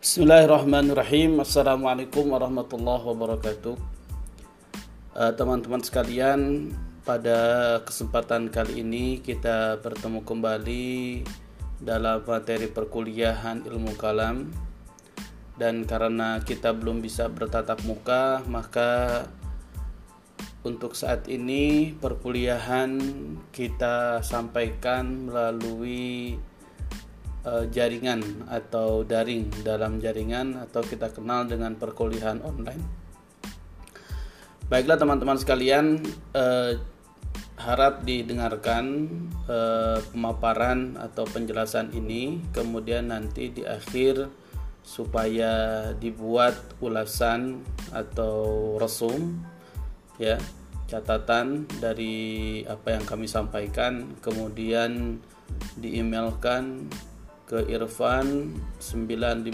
Bismillahirrahmanirrahim. Assalamualaikum warahmatullahi wabarakatuh. Uh, Teman-teman sekalian Pada kesempatan kali ini Kita bertemu kembali Dalam materi perkuliahan ilmu kalam. Dan karena kita belum bisa bertatap muka Maka untuk saat ini perkuliahan kita sampaikan melalui uh, jaringan atau daring dalam jaringan atau kita kenal dengan perkuliahan online. Baiklah teman-teman sekalian, uh, harap didengarkan uh, pemaparan atau penjelasan ini, kemudian nanti di akhir supaya dibuat ulasan atau resum ya catatan dari apa yang kami sampaikan kemudian diemailkan ke Irfan 915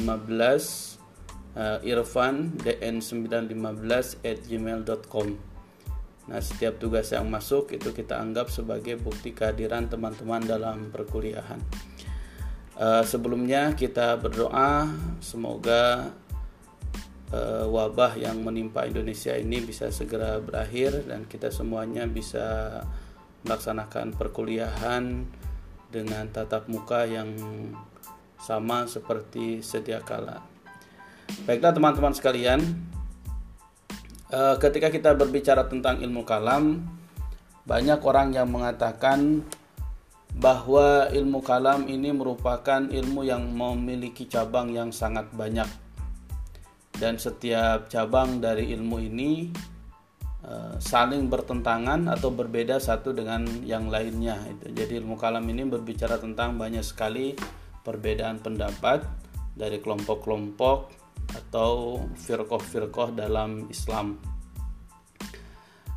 uh, Irfan dn 915 at gmail.com Nah setiap tugas yang masuk itu kita anggap sebagai bukti kehadiran teman-teman dalam perkuliahan. Uh, Sebelumnya kita berdoa semoga uh, wabah yang menimpa Indonesia ini bisa segera berakhir dan kita semuanya bisa melaksanakan perkuliahan dengan tatap muka yang sama seperti sedia kala. Baiklah teman-teman sekalian, eh, ketika kita berbicara tentang ilmu kalam, banyak orang yang mengatakan bahwa ilmu kalam ini merupakan ilmu yang memiliki cabang yang sangat banyak dan setiap cabang dari ilmu ini Eh, saling bertentangan atau berbeda satu dengan yang lainnya. Jadi ilmu kalam ini berbicara tentang banyak sekali perbedaan pendapat dari kelompok-kelompok atau firqoh-firqoh dalam Islam.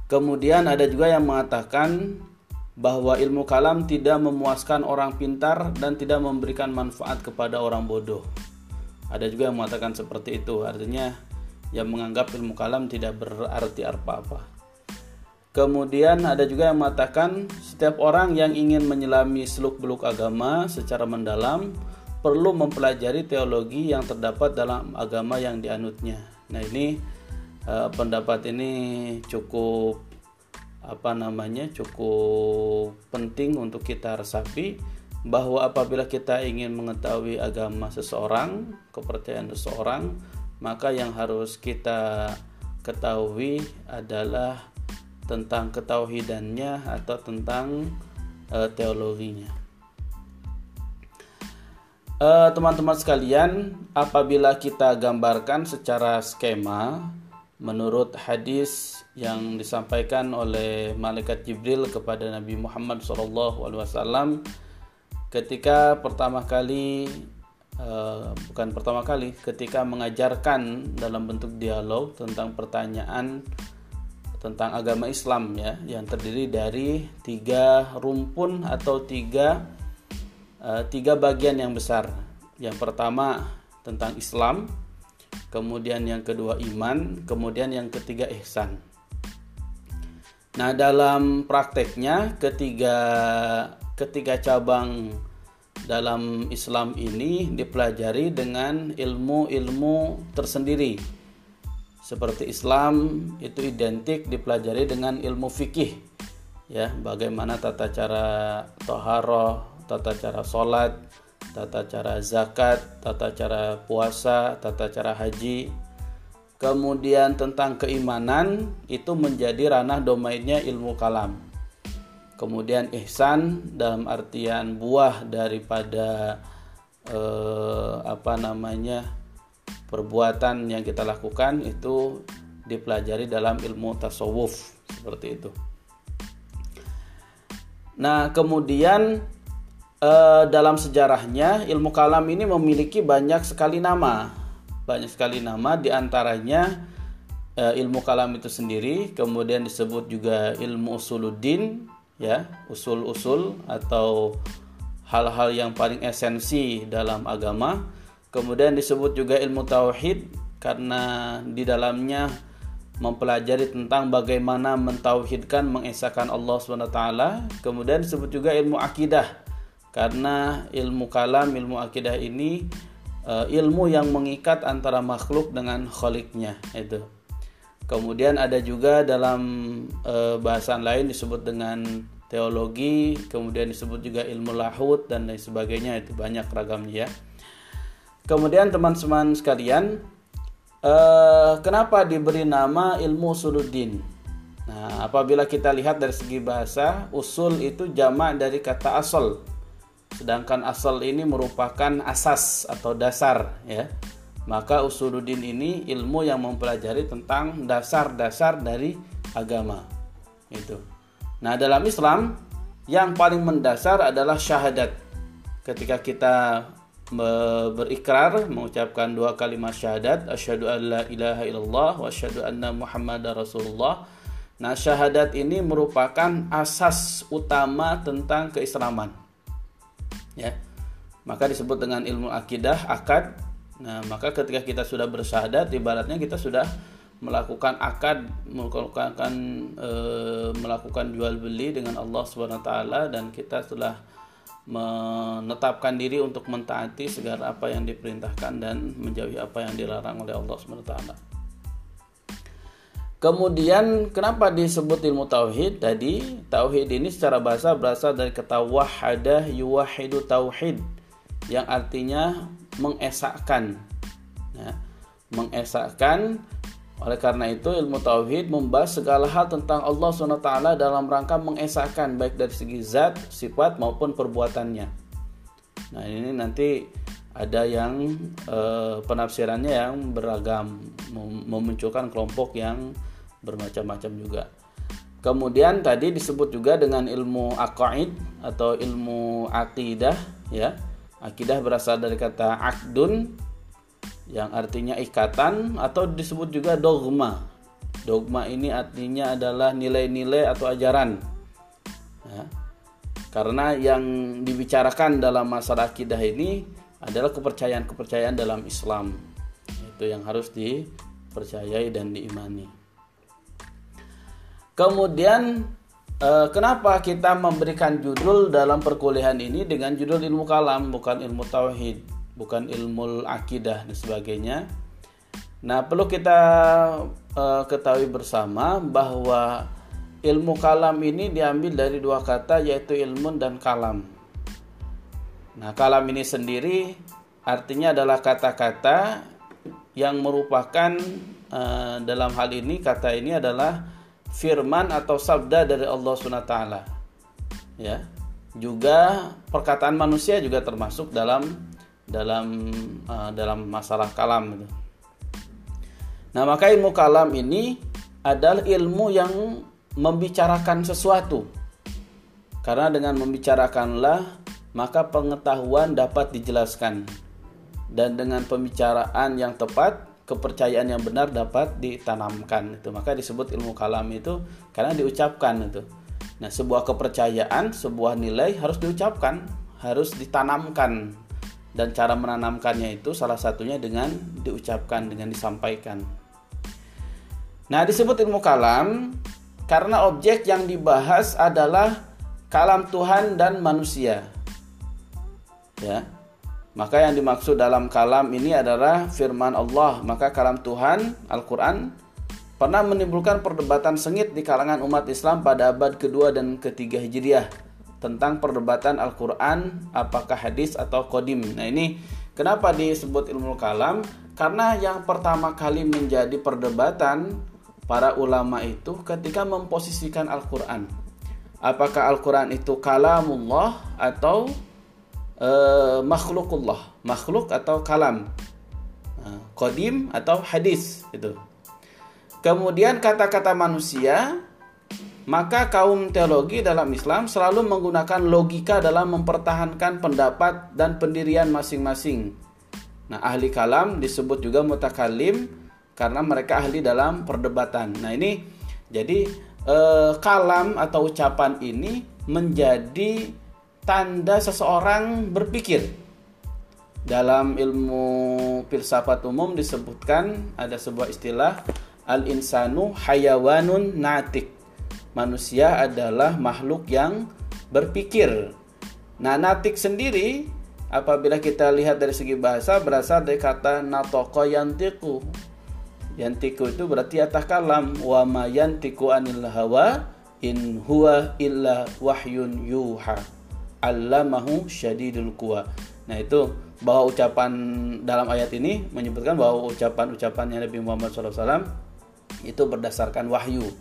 Kemudian ada juga yang mengatakan bahwa ilmu kalam tidak memuaskan orang pintar dan tidak memberikan manfaat kepada orang bodoh. Ada juga yang mengatakan seperti itu. Artinya yang menganggap ilmu kalam tidak berarti apa-apa. Kemudian ada juga yang mengatakan setiap orang yang ingin menyelami seluk-beluk agama secara mendalam perlu mempelajari teologi yang terdapat dalam agama yang dianutnya. Nah, ini eh, pendapat ini cukup apa namanya? cukup penting untuk kita resapi bahwa apabila kita ingin mengetahui agama seseorang, kepercayaan seseorang, maka yang harus kita ketahui adalah tentang ketauhidannya atau tentang uh, teologinya. Eh, teman-teman uh, sekalian, apabila kita gambarkan secara skema menurut hadis yang disampaikan oleh malaikat Jibril kepada Nabi Muhammad SAW ketika pertama kali uh, bukan pertama kali ketika mengajarkan dalam bentuk dialog tentang pertanyaan tentang agama Islam ya yang terdiri dari tiga rumpun atau tiga uh, tiga bagian yang besar. Yang pertama tentang Islam, kemudian yang kedua iman, kemudian yang ketiga ihsan. Nah, dalam prakteknya ketiga ketiga cabang dalam Islam ini dipelajari dengan ilmu-ilmu tersendiri. Seperti Islam itu identik dipelajari dengan ilmu fikih. Ya, bagaimana tata cara toharoh, tata cara sholat, tata cara zakat, tata cara puasa, tata cara haji. Kemudian tentang keimanan itu menjadi ranah domainnya ilmu kalam kemudian ihsan dalam artian buah daripada eh, apa namanya perbuatan yang kita lakukan itu dipelajari dalam ilmu tasawuf seperti itu. Nah, kemudian eh, dalam sejarahnya ilmu kalam ini memiliki banyak sekali nama. Banyak sekali nama di antaranya eh, ilmu kalam itu sendiri, kemudian disebut juga ilmu usuluddin, ya usul-usul atau hal-hal yang paling esensi dalam agama kemudian disebut juga ilmu tauhid karena di dalamnya mempelajari tentang bagaimana mentauhidkan mengesahkan Allah SWT kemudian disebut juga ilmu akidah karena ilmu kalam ilmu akidah ini uh, ilmu yang mengikat antara makhluk dengan khaliknya itu. Kemudian ada juga dalam uh, bahasan lain disebut dengan teologi, kemudian disebut juga ilmu lahut dan lain sebagainya itu banyak ragamnya ya. Kemudian teman-teman sekalian, uh, kenapa diberi nama ilmu usuluddin? Nah, apabila kita lihat dari segi bahasa, usul itu jamak dari kata asal. Sedangkan asal ini merupakan asas atau dasar ya. Maka usuluddin ini ilmu yang mempelajari tentang dasar-dasar dari agama. Itu. Nah, dalam Islam yang paling mendasar adalah syahadat. Ketika kita berikrar mengucapkan dua kalimat syahadat asyhadu an la ilaha illallah wa asyhadu anna muhammadar rasulullah. Nah syahadat ini merupakan asas utama tentang keislaman. Ya. Maka disebut dengan ilmu akidah akad. Nah maka ketika kita sudah bersyahadat ibaratnya kita sudah melakukan akad melakukan e, melakukan jual beli dengan Allah Subhanahu wa taala dan kita telah menetapkan diri untuk mentaati segala apa yang diperintahkan dan menjauhi apa yang dilarang oleh Allah SWT. Kemudian kenapa disebut ilmu tauhid tadi? Tauhid ini secara bahasa berasal dari kata wahadah yuwahidu tauhid yang artinya mengesahkan. Ya, mengesahkan oleh karena itu ilmu tauhid membahas segala hal tentang Allah SWT dalam rangka mengesahkan baik dari segi zat, sifat maupun perbuatannya. Nah ini nanti ada yang e, penafsirannya yang beragam, memunculkan kelompok yang bermacam-macam juga. Kemudian tadi disebut juga dengan ilmu aqaid atau ilmu akidah ya. Akidah berasal dari kata akdun yang artinya ikatan atau disebut juga dogma. Dogma ini artinya adalah nilai-nilai atau ajaran. Ya. Karena yang dibicarakan dalam masalah akidah ini adalah kepercayaan-kepercayaan dalam Islam. Itu yang harus dipercayai dan diimani. Kemudian eh, kenapa kita memberikan judul dalam perkuliahan ini dengan judul ilmu kalam bukan ilmu tauhid? Bukan ilmu akidah dan sebagainya. Nah, perlu kita uh, ketahui bersama bahwa ilmu kalam ini diambil dari dua kata yaitu ilmu dan kalam. Nah, kalam ini sendiri artinya adalah kata-kata yang merupakan uh, dalam hal ini kata ini adalah firman atau sabda dari Allah SWT. Ya. Juga perkataan manusia juga termasuk dalam dalam uh, dalam masalah kalam gitu. Nah, maka ilmu kalam ini adalah ilmu yang membicarakan sesuatu. Karena dengan membicarakanlah maka pengetahuan dapat dijelaskan. Dan dengan pembicaraan yang tepat, kepercayaan yang benar dapat ditanamkan itu. Maka disebut ilmu kalam itu karena diucapkan itu. Nah, sebuah kepercayaan, sebuah nilai harus diucapkan, harus ditanamkan dan cara menanamkannya itu salah satunya dengan diucapkan dengan disampaikan. Nah, disebut ilmu kalam karena objek yang dibahas adalah kalam Tuhan dan manusia. Ya. Maka yang dimaksud dalam kalam ini adalah firman Allah. Maka kalam Tuhan, Al-Qur'an pernah menimbulkan perdebatan sengit di kalangan umat Islam pada abad kedua dan ketiga Hijriah tentang perdebatan Al-Quran apakah hadis atau kodim. Nah ini kenapa disebut ilmu kalam? Karena yang pertama kali menjadi perdebatan para ulama itu ketika memposisikan Al-Quran. Apakah Al-Quran itu kalamullah atau e, makhlukullah, makhluk atau kalam, nah, kodim atau hadis itu. Kemudian kata-kata manusia maka kaum teologi dalam Islam selalu menggunakan logika dalam mempertahankan pendapat dan pendirian masing-masing. Nah, ahli kalam disebut juga mutakalim karena mereka ahli dalam perdebatan. Nah, ini jadi eh, kalam atau ucapan ini menjadi tanda seseorang berpikir. Dalam ilmu filsafat umum disebutkan ada sebuah istilah al-insanu hayawanun natik manusia adalah makhluk yang berpikir. Nah, natik sendiri apabila kita lihat dari segi bahasa berasal dari kata natoko yantiku yantiku itu berarti atas kalam. Wa ma yantiku anil hawa in huwa illa wahyun yuha. Allamahu syadidul quwa. Nah itu bahwa ucapan dalam ayat ini menyebutkan bahwa ucapan-ucapannya Nabi Muhammad SAW itu berdasarkan wahyu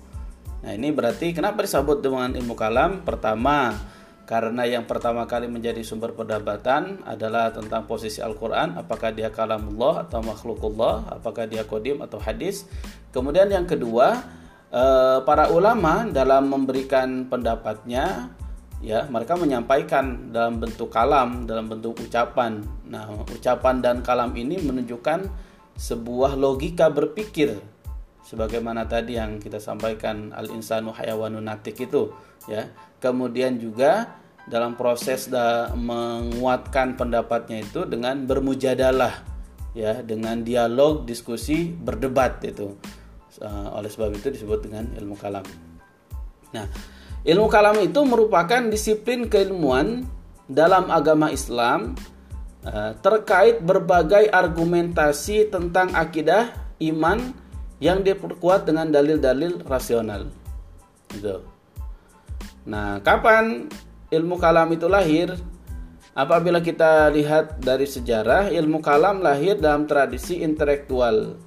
nah ini berarti kenapa disebut dengan ilmu kalam? Pertama karena yang pertama kali menjadi sumber perdebatan adalah tentang posisi Al-Quran. Apakah dia kalamullah atau makhlukullah? Apakah dia kodim atau hadis? Kemudian yang kedua eh, para ulama dalam memberikan pendapatnya ya mereka menyampaikan dalam bentuk kalam dalam bentuk ucapan. Nah ucapan dan kalam ini menunjukkan sebuah logika berpikir sebagaimana tadi yang kita sampaikan al insanu hayawanun natik itu ya. Kemudian juga dalam proses da, menguatkan pendapatnya itu dengan bermujadalah ya dengan dialog diskusi berdebat itu. Oleh sebab itu disebut dengan ilmu kalam. Nah ilmu kalam itu merupakan disiplin keilmuan dalam agama Islam uh, terkait berbagai argumentasi tentang akidah iman yang diperkuat dengan dalil-dalil rasional gitu Nah, kapan ilmu kalam itu lahir? Apabila kita lihat dari sejarah, ilmu kalam lahir dalam tradisi intelektual.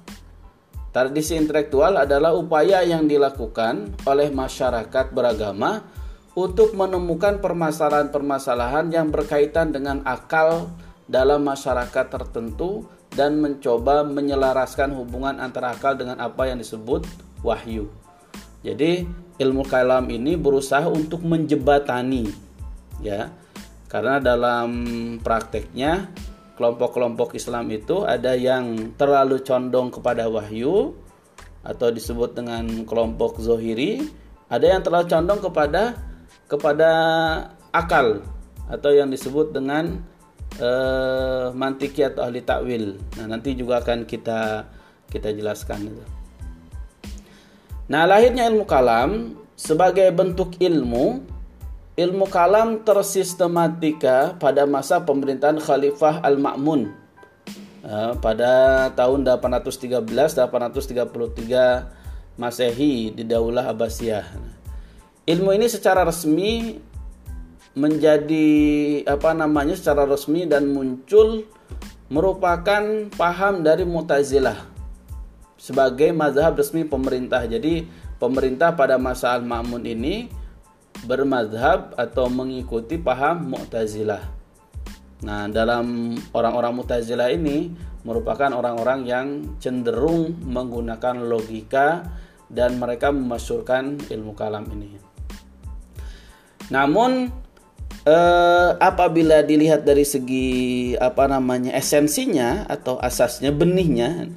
Tradisi intelektual adalah upaya yang dilakukan oleh masyarakat beragama untuk menemukan permasalahan-permasalahan yang berkaitan dengan akal dalam masyarakat tertentu dan mencoba menyelaraskan hubungan antara akal dengan apa yang disebut wahyu. Jadi ilmu kalam ini berusaha untuk menjebatani ya. Karena dalam prakteknya kelompok-kelompok Islam itu ada yang terlalu condong kepada wahyu atau disebut dengan kelompok zohiri, ada yang terlalu condong kepada kepada akal atau yang disebut dengan uh, mantiki atau ahli takwil. Nah, nanti juga akan kita kita jelaskan itu. Nah, lahirnya ilmu kalam sebagai bentuk ilmu, ilmu kalam tersistematika pada masa pemerintahan Khalifah Al-Ma'mun eh, pada tahun 813 833 Masehi di Daulah Abbasiyah. Ilmu ini secara resmi menjadi apa namanya secara resmi dan muncul merupakan paham dari Mu'tazilah sebagai mazhab resmi pemerintah. Jadi pemerintah pada masa Al-Ma'mun ini bermazhab atau mengikuti paham Mu'tazilah. Nah, dalam orang-orang Mu'tazilah ini merupakan orang-orang yang cenderung menggunakan logika dan mereka memasyurkan ilmu kalam ini. Namun eh, apabila dilihat dari segi apa namanya esensinya atau asasnya benihnya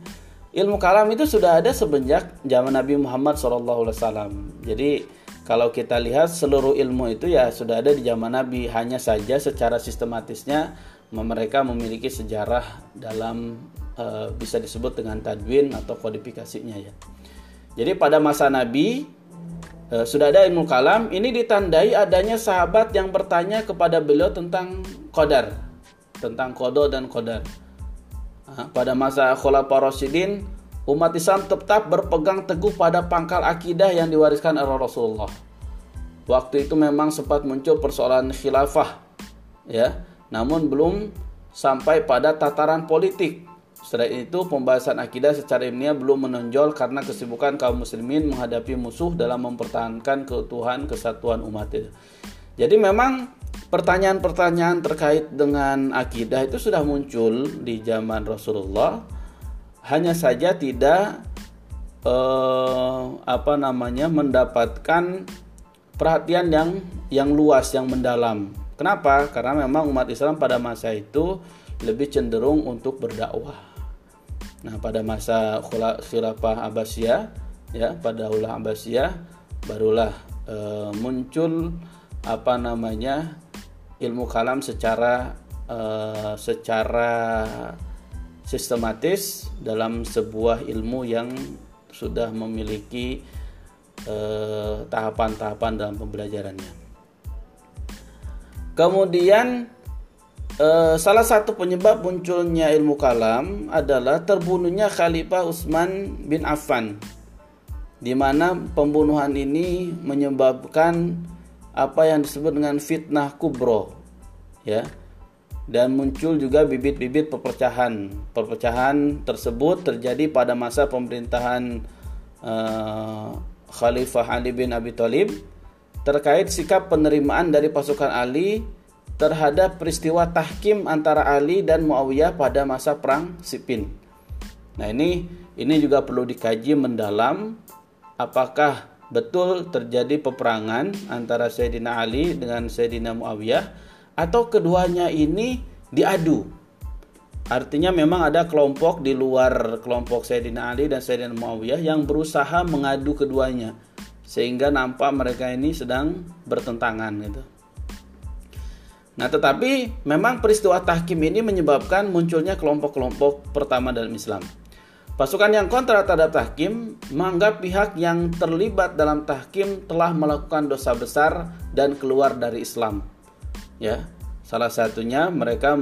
ilmu kalam itu sudah ada semenjak zaman Nabi Muhammad SAW. Jadi kalau kita lihat seluruh ilmu itu ya sudah ada di zaman Nabi, hanya saja secara sistematisnya mereka memiliki sejarah dalam e, bisa disebut dengan tadwin atau kodifikasinya ya. Jadi pada masa Nabi e, sudah ada ilmu kalam, ini ditandai adanya sahabat yang bertanya kepada beliau tentang kodar, tentang kodo dan kodar pada masa Khulafaur Rasyidin umat Islam tetap berpegang teguh pada pangkal akidah yang diwariskan oleh Rasulullah. Waktu itu memang sempat muncul persoalan khilafah ya, namun belum sampai pada tataran politik. Setelah itu pembahasan akidah secara ilmiah belum menonjol karena kesibukan kaum muslimin menghadapi musuh dalam mempertahankan keutuhan kesatuan umat itu. Jadi memang pertanyaan-pertanyaan terkait dengan akidah itu sudah muncul di zaman Rasulullah. Hanya saja tidak eh, apa namanya mendapatkan perhatian yang yang luas yang mendalam. Kenapa? Karena memang umat Islam pada masa itu lebih cenderung untuk berdakwah nah pada masa khilafah Abbasiyah ya pada ulah Abbasiyah barulah eh, muncul apa namanya ilmu kalam secara uh, secara sistematis dalam sebuah ilmu yang sudah memiliki eh, tahapan-tahapan dalam pembelajarannya. Kemudian uh, salah satu penyebab munculnya ilmu kalam adalah terbunuhnya Khalifah Utsman bin Affan di mana pembunuhan ini menyebabkan apa yang disebut dengan fitnah kubro ya. Dan muncul juga bibit-bibit perpecahan. Perpecahan tersebut terjadi pada masa pemerintahan uh, Khalifah Ali bin Abi Thalib terkait sikap penerimaan dari pasukan Ali terhadap peristiwa tahkim antara Ali dan Muawiyah pada masa perang Siffin. Nah, ini ini juga perlu dikaji mendalam apakah betul terjadi peperangan antara Sayyidina Ali dengan Sayyidina Muawiyah atau keduanya ini diadu. Artinya memang ada kelompok di luar kelompok Sayyidina Ali dan Sayyidina Muawiyah yang berusaha mengadu keduanya sehingga nampak mereka ini sedang bertentangan gitu. Nah, tetapi memang peristiwa tahkim ini menyebabkan munculnya kelompok-kelompok pertama dalam Islam. Pasukan yang kontra terhadap tahkim menganggap pihak yang terlibat dalam tahkim telah melakukan dosa besar dan keluar dari Islam. Ya, salah satunya mereka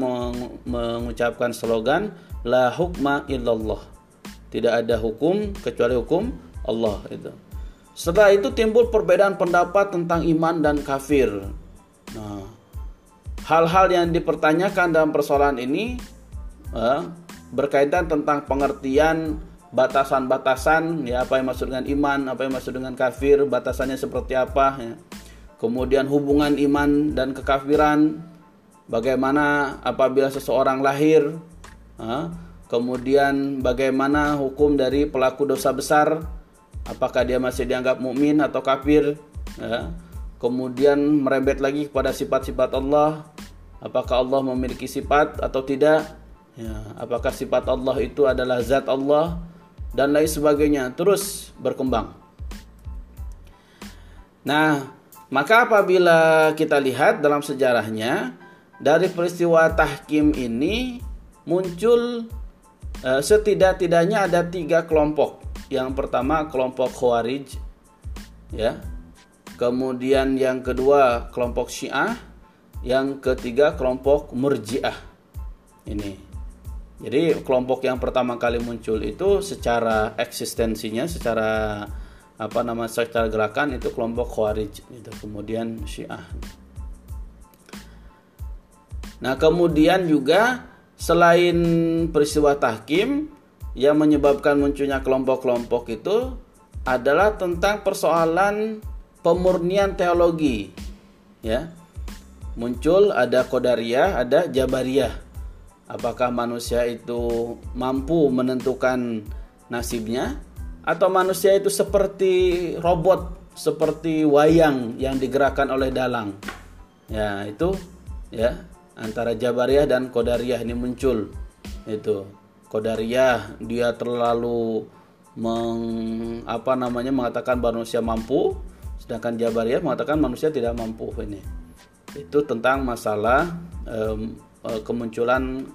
mengucapkan slogan la hukma illallah. Tidak ada hukum kecuali hukum Allah itu. Setelah itu timbul perbedaan pendapat tentang iman dan kafir. Nah, hal-hal yang dipertanyakan dalam persoalan ini eh, berkaitan tentang pengertian batasan-batasan ya apa yang maksud dengan iman, apa yang maksud dengan kafir, batasannya seperti apa ya. Kemudian hubungan iman dan kekafiran, bagaimana apabila seseorang lahir, eh, kemudian bagaimana hukum dari pelaku dosa besar, apakah dia masih dianggap mukmin atau kafir ya. Kemudian merembet lagi kepada sifat-sifat Allah. Apakah Allah memiliki sifat atau tidak? Ya. apakah sifat Allah itu adalah zat Allah? Dan lain sebagainya. Terus berkembang. Nah maka apabila kita lihat dalam sejarahnya dari peristiwa tahkim ini muncul eh, setidak-tidaknya ada tiga kelompok. Yang pertama kelompok Khawarij ya. Kemudian yang kedua kelompok Syiah, yang ketiga kelompok Murji'ah. Ini. Jadi kelompok yang pertama kali muncul itu secara eksistensinya, secara apa nama secara gerakan itu kelompok Khawarij itu kemudian Syiah. Nah, kemudian juga selain peristiwa tahkim yang menyebabkan munculnya kelompok-kelompok itu adalah tentang persoalan pemurnian teologi. Ya. Muncul ada Qadariyah, ada Jabariyah. Apakah manusia itu mampu menentukan nasibnya atau manusia itu seperti robot, seperti wayang yang digerakkan oleh dalang. Ya, itu ya antara Jabariyah dan Qadariyah ini muncul. Itu. Qadariyah dia terlalu meng, apa namanya mengatakan manusia mampu sedangkan Jabariyah mengatakan manusia tidak mampu ini. Itu tentang masalah um, kemunculan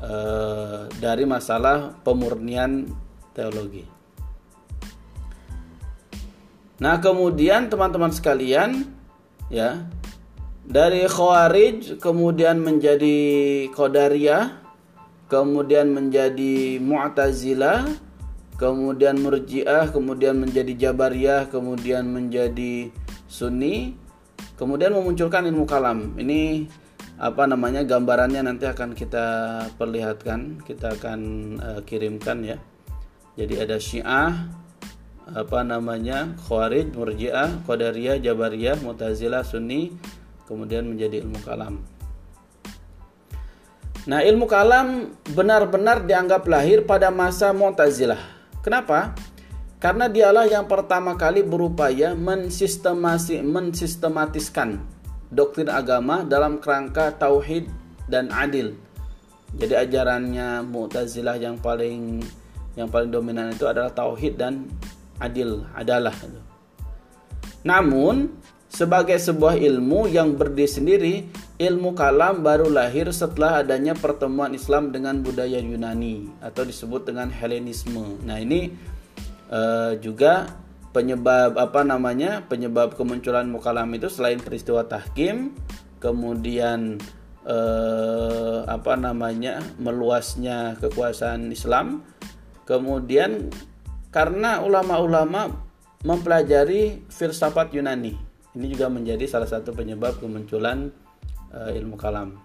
uh, dari masalah pemurnian teologi. Nah kemudian teman-teman sekalian ya dari Khawarij kemudian menjadi Qadariyah kemudian menjadi Mu'tazilah, kemudian Murji'ah, kemudian menjadi Jabariyah, kemudian menjadi Sunni, kemudian memunculkan ilmu kalam. Ini apa namanya gambarannya nanti akan kita perlihatkan, kita akan uh, kirimkan ya. Jadi ada Syiah, apa namanya Khawarij, Murji'ah, Qadariyah, Jabariyah, Mu'tazilah, Sunni, kemudian menjadi ilmu kalam. Nah, ilmu kalam benar-benar dianggap lahir pada masa Mu'tazilah. Kenapa? Karena dialah yang pertama kali berupaya mensistemasi, mensistematiskan doktrin agama dalam kerangka tauhid dan adil. Jadi ajarannya Mu'tazilah yang paling yang paling dominan itu adalah tauhid dan adil, adalah. Namun, sebagai sebuah ilmu yang berdiri sendiri, ilmu kalam baru lahir setelah adanya pertemuan Islam dengan budaya Yunani atau disebut dengan Helenisme. Nah, ini uh, juga penyebab apa namanya? penyebab kemunculan ilmu kalam itu selain peristiwa tahkim, kemudian eh, apa namanya meluasnya kekuasaan Islam kemudian karena ulama-ulama mempelajari filsafat Yunani ini juga menjadi salah satu penyebab kemunculan eh, ilmu kalam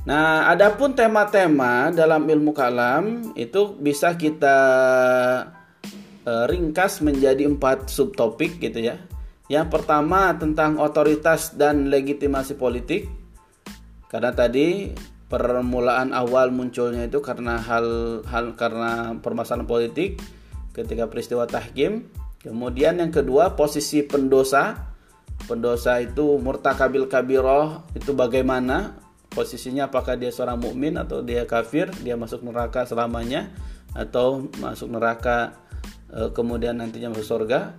Nah, adapun tema-tema dalam ilmu kalam itu bisa kita uh, ringkas menjadi empat subtopik gitu ya. Yang pertama tentang otoritas dan legitimasi politik. Karena tadi permulaan awal munculnya itu karena hal hal karena permasalahan politik ketika peristiwa tahkim. Kemudian yang kedua posisi pendosa. Pendosa itu murtakabil kabiroh itu bagaimana posisinya apakah dia seorang mukmin atau dia kafir, dia masuk neraka selamanya atau masuk neraka e, kemudian nantinya masuk surga.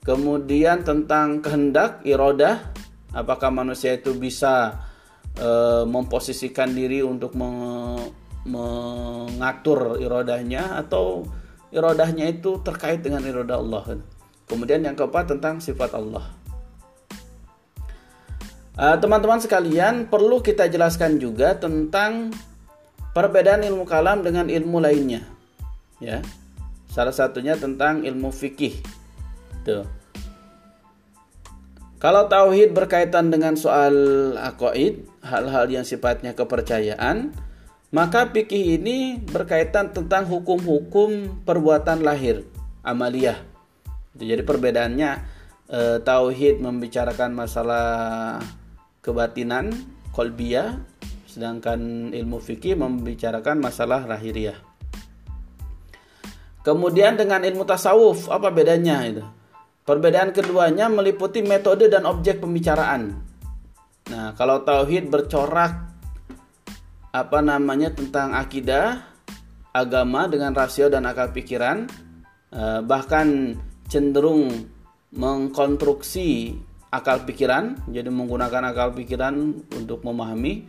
Kemudian tentang kehendak irodah, apakah manusia itu bisa e, memposisikan diri untuk me, mengatur irodahnya atau irodahnya itu terkait dengan irodah Allah. Kemudian yang keempat tentang sifat Allah. Eh, teman-teman uh, sekalian, perlu kita jelaskan juga tentang perbedaan ilmu kalam dengan ilmu lainnya. Ya. Salah satunya tentang ilmu fikih. Tuh. Kalau tauhid berkaitan dengan soal aqaid, hal-hal yang sifatnya kepercayaan, maka fikih ini berkaitan tentang hukum-hukum perbuatan lahir, amaliyah. Jadi perbedaannya eh, tauhid membicarakan masalah kebatinan, kolbiyah, sedangkan ilmu fikih membicarakan masalah lahiriah. Kemudian dengan ilmu tasawuf, apa bedanya itu? Perbedaan keduanya meliputi metode dan objek pembicaraan. Nah, kalau tauhid bercorak apa namanya tentang akidah, agama dengan rasio dan akal pikiran, eh, bahkan cenderung mengkonstruksi akal pikiran, jadi menggunakan akal pikiran untuk memahami.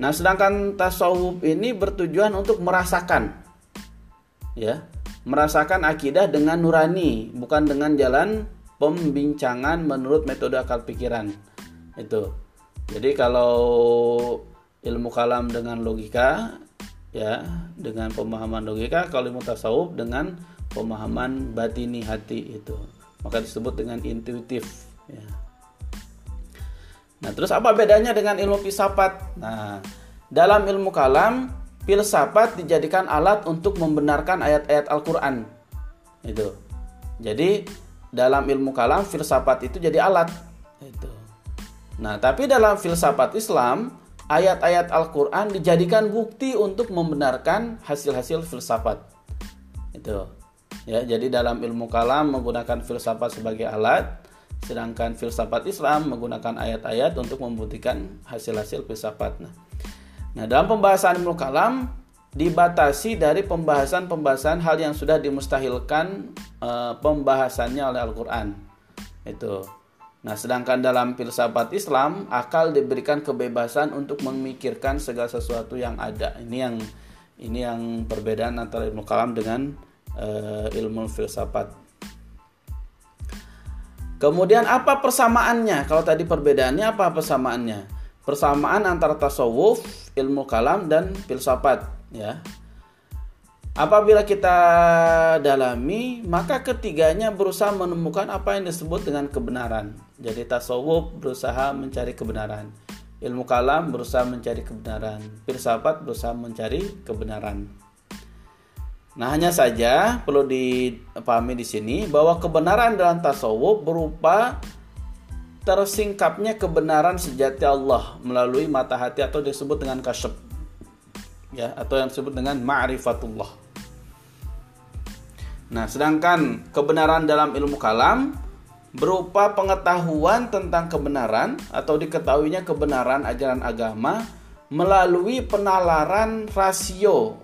Nah, sedangkan tasawuf ini bertujuan untuk merasakan, ya, merasakan akidah dengan nurani, bukan dengan jalan pembincangan menurut metode akal pikiran itu jadi kalau ilmu kalam dengan logika ya dengan pemahaman logika kalau ilmu tasawuf dengan pemahaman batini hati itu. Maka disebut dengan intuitif ya. nah terus apa bedanya dengan ilmu filsafat? Nah dalam ilmu kalam filsafat dijadikan alat untuk membenarkan ayat-ayat Al-Quran. Itu. Jadi dalam ilmu kalam filsafat itu jadi alat. Itu. Nah, tapi dalam filsafat Islam ayat-ayat Al-Qur'an dijadikan bukti untuk membenarkan hasil-hasil filsafat. Itu. Ya, jadi dalam ilmu kalam menggunakan filsafat sebagai alat, sedangkan filsafat Islam menggunakan ayat-ayat untuk membuktikan hasil-hasil filsafat. Nah, nah dalam pembahasan ilmu kalam dibatasi dari pembahasan-pembahasan hal yang sudah dimustahilkan e, pembahasannya oleh Al-Qur'an. Itu. Nah, sedangkan dalam filsafat Islam, akal diberikan kebebasan untuk memikirkan segala sesuatu yang ada. Ini yang ini yang perbedaan antara ilmu kalam dengan e, ilmu filsafat. Kemudian apa persamaannya? Kalau tadi perbedaannya apa persamaannya? Persamaan antara tasawuf, ilmu kalam dan filsafat ya. Apabila kita dalami, maka ketiganya berusaha menemukan apa yang disebut dengan kebenaran. Jadi tasawuf berusaha mencari kebenaran. Ilmu kalam berusaha mencari kebenaran. Filsafat berusaha mencari kebenaran. Nah, hanya saja perlu dipahami di sini bahwa kebenaran dalam tasawuf berupa tersingkapnya kebenaran sejati Allah melalui mata hati atau disebut dengan kasyaf ya atau yang disebut dengan ma'rifatullah. Nah, sedangkan kebenaran dalam ilmu kalam berupa pengetahuan tentang kebenaran atau diketahuinya kebenaran ajaran agama melalui penalaran rasio.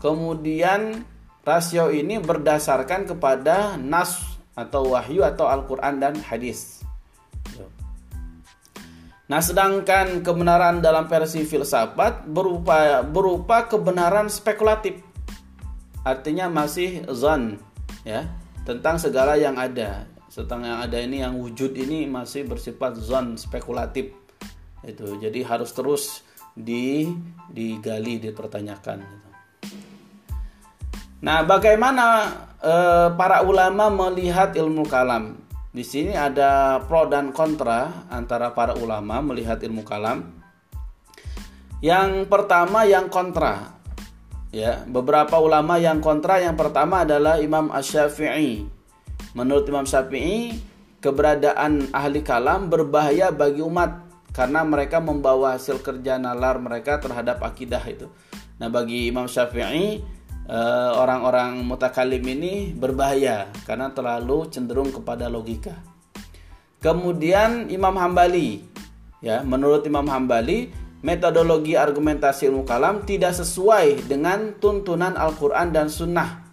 Kemudian rasio ini berdasarkan kepada nas atau wahyu atau Al-Qur'an dan hadis. Nah, sedangkan kebenaran dalam versi filsafat berupa berupa kebenaran spekulatif. Artinya masih zon ya, tentang segala yang ada. Yang ada ini yang wujud ini masih bersifat zon spekulatif. Itu jadi harus terus di digali dipertanyakan. Gitu. Nah, bagaimana eh, para ulama melihat ilmu kalam? Di sini ada pro dan kontra antara para ulama melihat ilmu kalam. Yang pertama yang kontra. Ya, beberapa ulama yang kontra yang pertama adalah Imam Asy-Syafi'i. Menurut Imam Syafi'i, keberadaan ahli kalam berbahaya bagi umat karena mereka membawa hasil kerja nalar mereka terhadap akidah itu. Nah, bagi Imam Syafi'i, eh, orang-orang mutakalim ini berbahaya karena terlalu cenderung kepada logika. Kemudian Imam Hambali, ya, menurut Imam Hambali, metodologi argumentasi ilmu kalam tidak sesuai dengan tuntunan Al-Quran dan Sunnah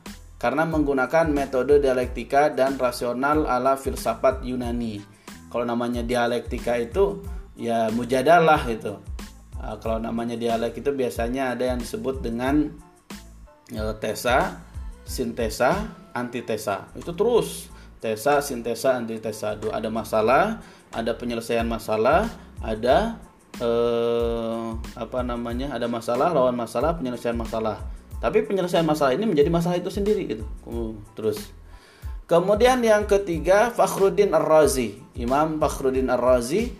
karena menggunakan metode dialektika dan rasional ala filsafat Yunani. Kalau namanya dialektika itu ya mujadalah itu. Nah, kalau namanya dialek itu biasanya ada yang disebut dengan ya, tesa, sintesa, antitesa. Itu terus tesa, sintesa, antitesa. Ada masalah, ada penyelesaian masalah, ada eh, apa namanya ada masalah lawan masalah penyelesaian masalah tapi penyelesaian masalah ini menjadi masalah itu sendiri gitu. Terus kemudian yang ketiga Fakhruddin Ar-Razi. Imam Fakhruddin Ar-Razi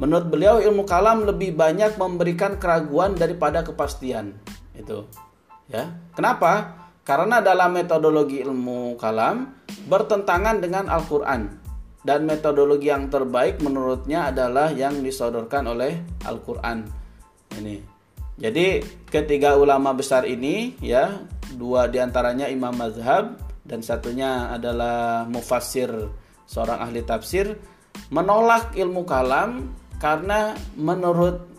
menurut beliau ilmu kalam lebih banyak memberikan keraguan daripada kepastian itu ya kenapa? Karena dalam metodologi ilmu kalam bertentangan dengan Al-Qur'an. Dan metodologi yang terbaik menurutnya adalah yang disodorkan oleh Al-Qur'an. Ini. Jadi ketiga ulama besar ini ya, dua di antaranya imam mazhab dan satunya adalah mufassir seorang ahli tafsir menolak ilmu kalam karena menurut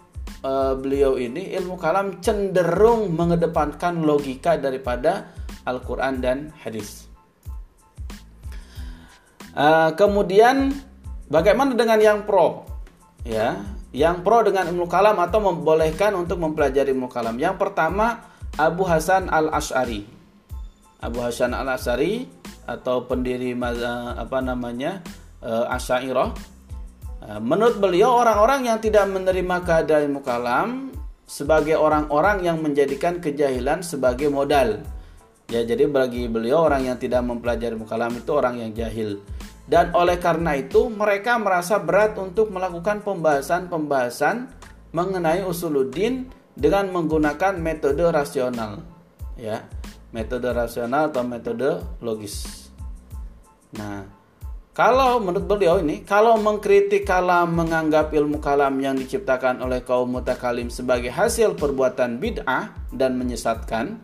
uh, beliau ini ilmu kalam cenderung mengedepankan logika daripada Al-Qur'an dan hadis. Uh, kemudian bagaimana dengan yang pro? Ya, yang pro dengan ilmu kalam atau membolehkan untuk mempelajari ilmu kalam. Yang pertama Abu Hasan Al Ashari. Abu Hasan Al Ashari atau pendiri apa namanya uh, Asyairah. Uh, menurut beliau orang-orang yang tidak menerima kehadiran ilmu kalam sebagai orang-orang yang menjadikan kejahilan sebagai modal. Ya, jadi bagi beliau orang yang tidak mempelajari ilmu kalam itu orang yang jahil dan oleh karena itu mereka merasa berat untuk melakukan pembahasan-pembahasan mengenai usuluddin dengan menggunakan metode rasional ya. Metode rasional atau metode logis. Nah kalau menurut beliau ini kalau mengkritik kalam menganggap ilmu kalam yang diciptakan oleh kaum mutakalim sebagai hasil perbuatan bid'ah dan menyesatkan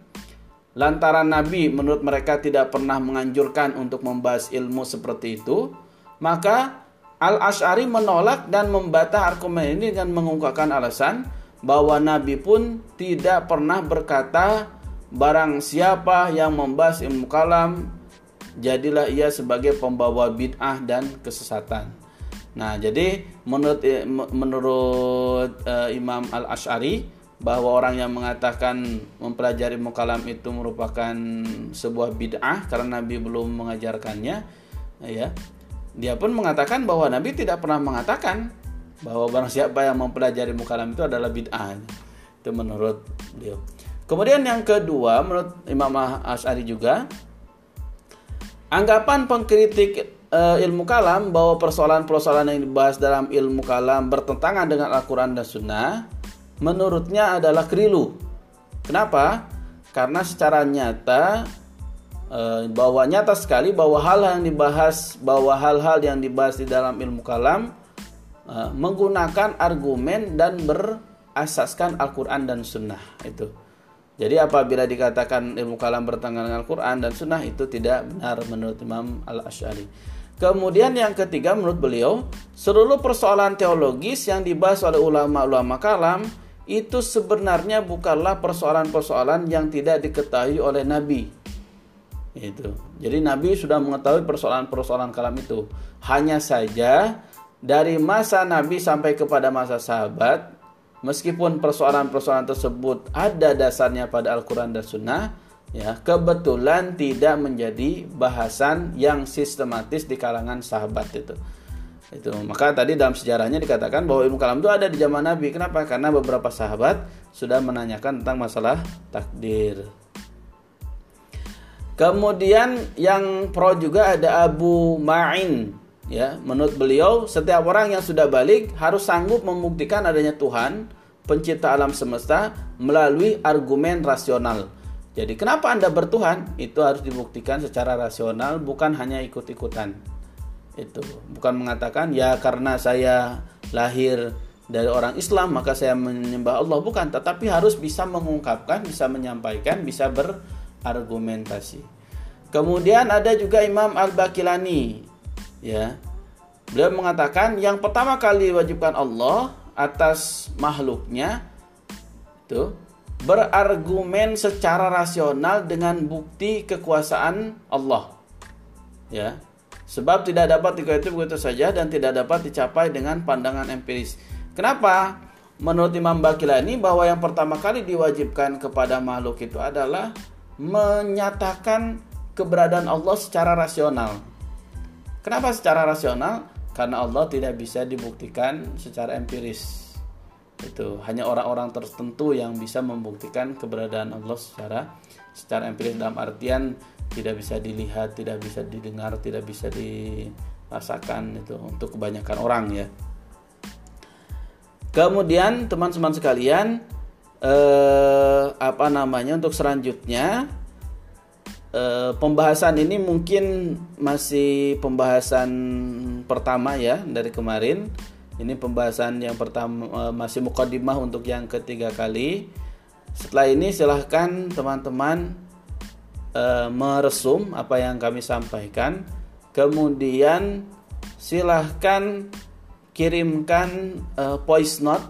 lantaran Nabi menurut mereka tidak pernah menganjurkan untuk membahas ilmu seperti itu, maka Al-Ash'ari menolak dan membantah argumen ini dengan mengungkapkan alasan bahwa Nabi pun tidak pernah berkata barang siapa yang membahas ilmu kalam jadilah ia sebagai pembawa bid'ah dan kesesatan. Nah, jadi menurut menurut uh, Imam Al-Ash'ari bahwa orang yang mengatakan mempelajari mukalam itu merupakan sebuah bid'ah karena Nabi belum mengajarkannya ya. Dia pun mengatakan bahwa Nabi tidak pernah mengatakan bahwa barang siapa yang mempelajari mukalam itu adalah bid'ah. Itu menurut dia kemudian yang kedua menurut Imam Asy'ari juga anggapan pengkritik e, ilmu kalam bahwa persoalan-persoalan yang dibahas dalam ilmu kalam bertentangan dengan Al-Quran dan Sunnah menurutnya adalah kerilu. Kenapa? Karena secara nyata eh, bahwa nyata sekali bahwa hal yang dibahas bahwa hal-hal yang dibahas di dalam ilmu kalam eh, menggunakan argumen dan berasaskan Al-Qur'an dan Sunnah itu. Jadi apabila dikatakan ilmu kalam bertentangan dengan Al-Quran dan Sunnah itu tidak benar menurut Imam Al-Ash'ari. Kemudian yang ketiga menurut beliau, seluruh persoalan teologis yang dibahas oleh ulama-ulama kalam itu sebenarnya bukanlah persoalan-persoalan yang tidak diketahui oleh Nabi. Itu. Jadi Nabi sudah mengetahui persoalan-persoalan kalam itu. Hanya saja dari masa Nabi sampai kepada masa sahabat, meskipun persoalan-persoalan tersebut ada dasarnya pada Al-Quran dan Sunnah, ya kebetulan tidak menjadi bahasan yang sistematis di kalangan sahabat itu. Itu. Maka tadi dalam sejarahnya dikatakan bahwa ilmu kalam itu ada di zaman Nabi. Kenapa? Karena beberapa sahabat sudah menanyakan tentang masalah takdir. Kemudian yang pro juga ada Abu Ma'in. Ya, menurut beliau setiap orang yang sudah balik harus sanggup membuktikan adanya Tuhan, pencipta alam semesta melalui argumen rasional. Jadi kenapa Anda bertuhan? Itu harus dibuktikan secara rasional, bukan hanya ikut-ikutan itu. Bukan mengatakan ya karena saya lahir dari orang Islam maka saya menyembah Allah. Bukan tetapi harus bisa mengungkapkan bisa menyampaikan bisa berargumentasi. Kemudian ada juga Imam Al-Bakilani ya. Beliau mengatakan yang pertama kali wajibkan Allah atas makhluknya itu berargumen secara rasional dengan bukti kekuasaan Allah. Ya Sebab tidak dapat diketahui begitu saja dan tidak dapat dicapai dengan pandangan empiris. Kenapa? Menurut Imam Bakilani bahwa yang pertama kali diwajibkan kepada makhluk itu adalah menyatakan keberadaan Allah secara rasional. Kenapa secara rasional? Karena Allah tidak bisa dibuktikan secara empiris. Itu hanya orang-orang tertentu yang bisa membuktikan keberadaan Allah secara secara empiris dalam artian tidak bisa dilihat, tidak bisa didengar, tidak bisa dirasakan itu untuk kebanyakan orang ya. Kemudian teman-teman sekalian eh, apa namanya untuk selanjutnya eh, pembahasan ini mungkin masih pembahasan pertama ya dari kemarin. Ini pembahasan yang pertama eh, masih mukadimah untuk yang ketiga kali. Setelah ini silahkan teman-teman e, meresum apa yang kami sampaikan. Kemudian silahkan kirimkan e, voice note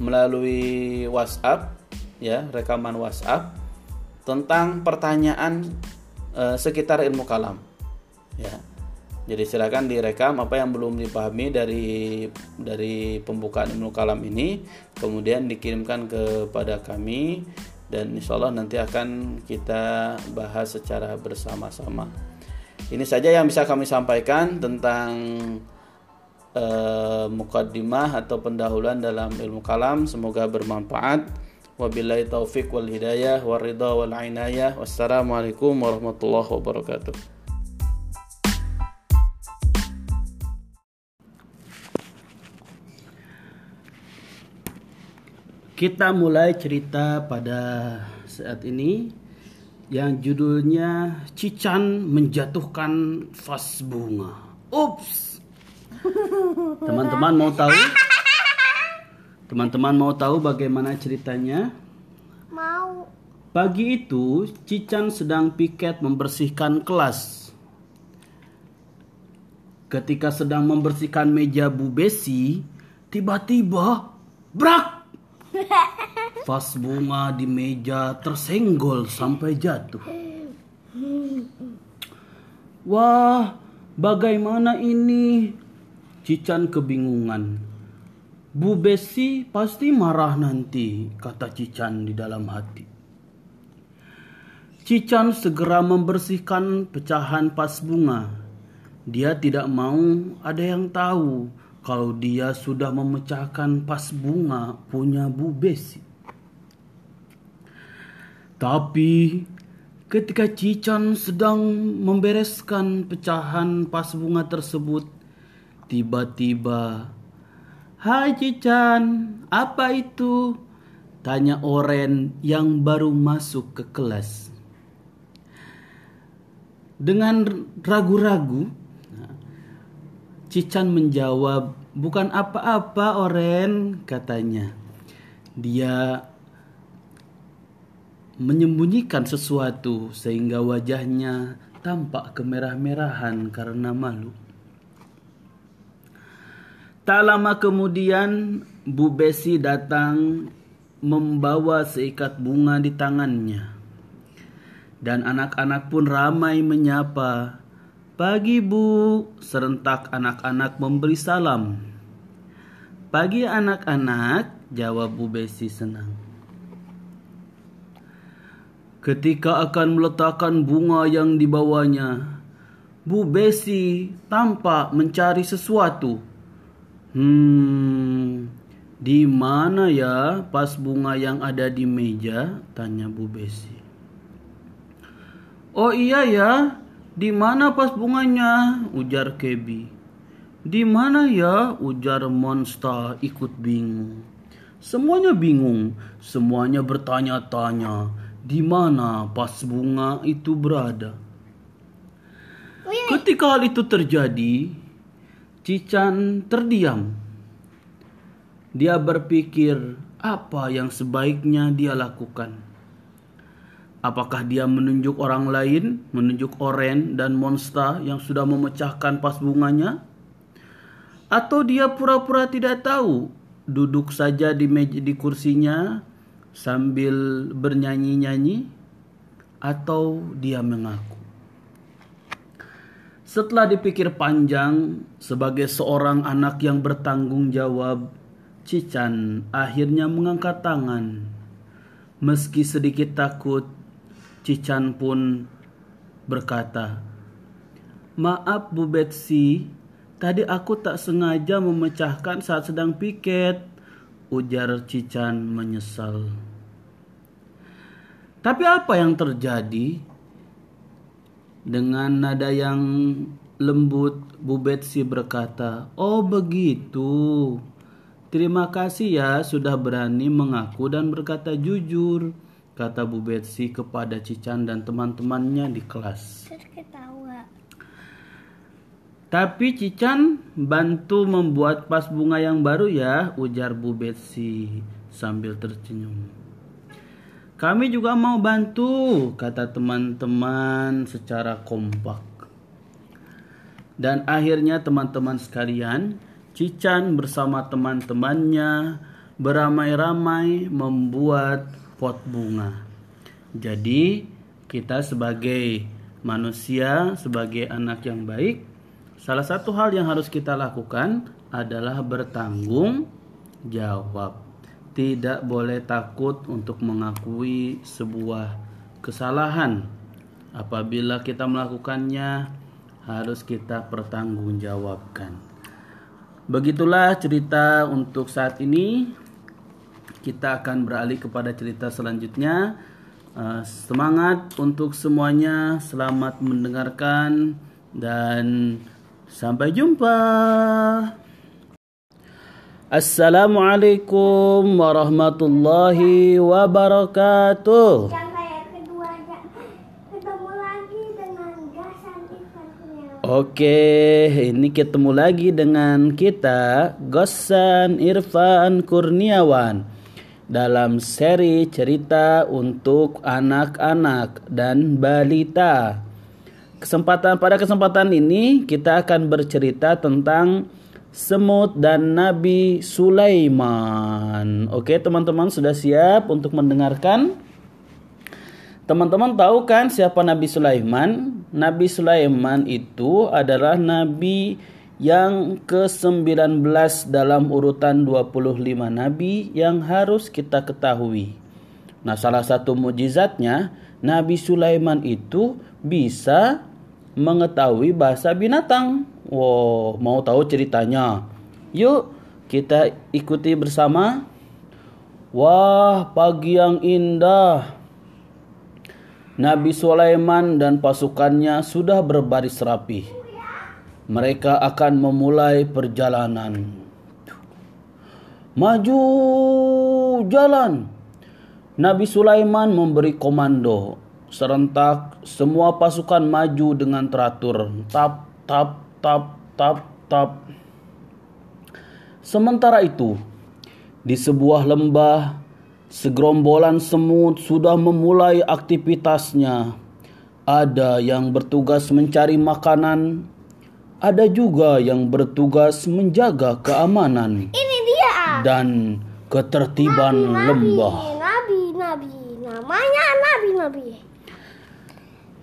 melalui WhatsApp ya, rekaman WhatsApp tentang pertanyaan e, sekitar ilmu kalam. Ya. Jadi silakan direkam apa yang belum dipahami dari dari pembukaan ilmu kalam ini, kemudian dikirimkan kepada kami dan insya Allah nanti akan kita bahas secara bersama-sama. Ini saja yang bisa kami sampaikan tentang uh, mukaddimah atau pendahuluan dalam ilmu kalam. Semoga bermanfaat. Wabillahi taufik wal hidayah wal ridha wal inayah. Wassalamualaikum warahmatullahi wabarakatuh. Kita mulai cerita pada saat ini yang judulnya Cican menjatuhkan vas bunga. Ups. Teman-teman mau tahu? Teman-teman mau tahu bagaimana ceritanya? Mau. Pagi itu, Cican sedang piket membersihkan kelas. Ketika sedang membersihkan meja Bu Besi, tiba-tiba brak Vas bunga di meja tersenggol sampai jatuh. Wah, bagaimana ini? Cican kebingungan. Bu Besi pasti marah nanti, kata Cican di dalam hati. Cican segera membersihkan pecahan pas bunga. Dia tidak mau ada yang tahu kalau dia sudah memecahkan pas bunga punya Bu Besi. Tapi ketika Cican sedang membereskan pecahan pas bunga tersebut, tiba-tiba, "Hai Cican, apa itu?" tanya Oren yang baru masuk ke kelas. Dengan ragu-ragu, Cican menjawab, bukan apa-apa Oren, katanya. Dia menyembunyikan sesuatu sehingga wajahnya tampak kemerah-merahan karena malu. Tak lama kemudian Bu Besi datang membawa seikat bunga di tangannya. Dan anak-anak pun ramai menyapa, Pagi bu, serentak anak-anak memberi salam. Pagi anak-anak, jawab Bu Besi senang. Ketika akan meletakkan bunga yang dibawanya, Bu Besi tampak mencari sesuatu Hmm, di mana ya pas bunga yang ada di meja? Tanya Bu Besi. Oh iya ya, di mana pas bunganya? Ujar Kebi. Di mana ya? Ujar Monster ikut bingung. Semuanya bingung, semuanya bertanya-tanya di mana pas bunga itu berada. Ketika hal itu terjadi, Cican terdiam dia berpikir apa yang sebaiknya dia lakukan. Apakah dia menunjuk orang lain, menunjuk Oren dan Monster yang sudah memecahkan pas bunganya? Atau dia pura-pura tidak tahu, duduk saja di meja di kursinya sambil bernyanyi-nyanyi? Atau dia mengaku? Setelah dipikir panjang, sebagai seorang anak yang bertanggung jawab, Cican akhirnya mengangkat tangan. Meski sedikit takut, Cican pun berkata, Maaf Bu Betsy, tadi aku tak sengaja memecahkan saat sedang piket, ujar Cican menyesal. Tapi apa yang terjadi? Dengan nada yang lembut, Bu Betsy berkata, Oh begitu, Terima kasih ya sudah berani mengaku dan berkata jujur, kata Bu Betsy kepada Cican dan teman-temannya di kelas. Tapi Cican bantu membuat pas bunga yang baru ya, ujar Bu Betsy sambil tersenyum. Kami juga mau bantu, kata teman-teman secara kompak. Dan akhirnya teman-teman sekalian, Cican bersama teman-temannya beramai-ramai membuat pot bunga. Jadi, kita sebagai manusia, sebagai anak yang baik, salah satu hal yang harus kita lakukan adalah bertanggung jawab. Tidak boleh takut untuk mengakui sebuah kesalahan. Apabila kita melakukannya, harus kita pertanggungjawabkan. Begitulah cerita untuk saat ini. Kita akan beralih kepada cerita selanjutnya. Uh, semangat untuk semuanya. Selamat mendengarkan dan sampai jumpa. Assalamualaikum warahmatullahi wabarakatuh. Oke, ini ketemu lagi dengan kita Gosan Irfan Kurniawan dalam seri cerita untuk anak-anak dan balita. Kesempatan pada kesempatan ini kita akan bercerita tentang semut dan Nabi Sulaiman. Oke, teman-teman sudah siap untuk mendengarkan? Teman-teman tahu kan siapa Nabi Sulaiman? Nabi Sulaiman itu adalah nabi yang ke-19 dalam urutan 25 nabi yang harus kita ketahui. Nah, salah satu mujizatnya Nabi Sulaiman itu bisa mengetahui bahasa binatang. Wow, mau tahu ceritanya? Yuk, kita ikuti bersama. Wah, pagi yang indah. Nabi Sulaiman dan pasukannya sudah berbaris rapi. Mereka akan memulai perjalanan. Maju jalan. Nabi Sulaiman memberi komando. Serentak semua pasukan maju dengan teratur. Tap, tap, tap, tap, tap. Sementara itu, di sebuah lembah Segerombolan semut sudah memulai aktivitasnya. Ada yang bertugas mencari makanan, ada juga yang bertugas menjaga keamanan. Ini dia. Dan ketertiban nabi, lembah. Nabi, nabi, namanya nabi, nabi.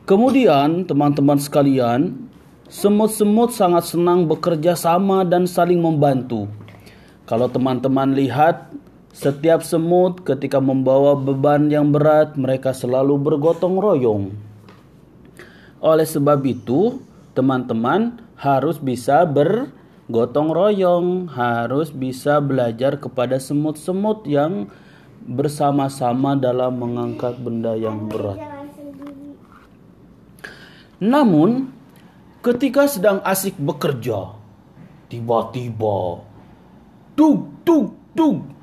Kemudian, teman-teman sekalian, semut-semut sangat senang bekerja sama dan saling membantu. Kalau teman-teman lihat, setiap semut ketika membawa beban yang berat, mereka selalu bergotong royong. Oleh sebab itu, teman-teman harus bisa ber, gotong royong, harus bisa belajar kepada semut-semut yang bersama-sama dalam mengangkat benda yang berat. Namun, ketika sedang asik bekerja, tiba-tiba dug dug dug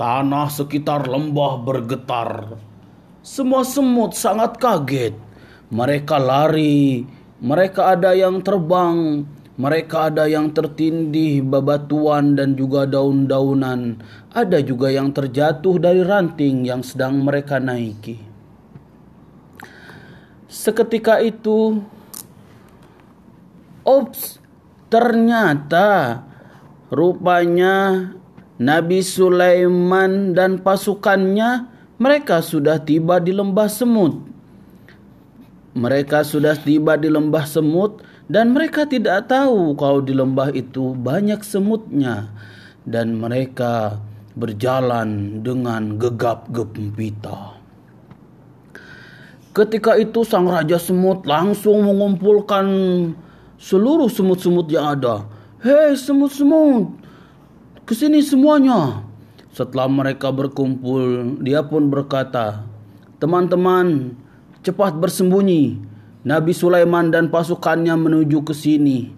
tanah sekitar lembah bergetar. Semua semut sangat kaget. Mereka lari, mereka ada yang terbang, mereka ada yang tertindih babatuan dan juga daun-daunan. Ada juga yang terjatuh dari ranting yang sedang mereka naiki. Seketika itu, ops, ternyata rupanya Nabi Sulaiman dan pasukannya mereka sudah tiba di lembah semut. Mereka sudah tiba di lembah semut dan mereka tidak tahu kalau di lembah itu banyak semutnya dan mereka berjalan dengan gegap gempita. Ketika itu sang raja semut langsung mengumpulkan seluruh semut-semut yang ada. Hei semut-semut, ke sini semuanya. Setelah mereka berkumpul, dia pun berkata, Teman-teman, cepat bersembunyi. Nabi Sulaiman dan pasukannya menuju ke sini.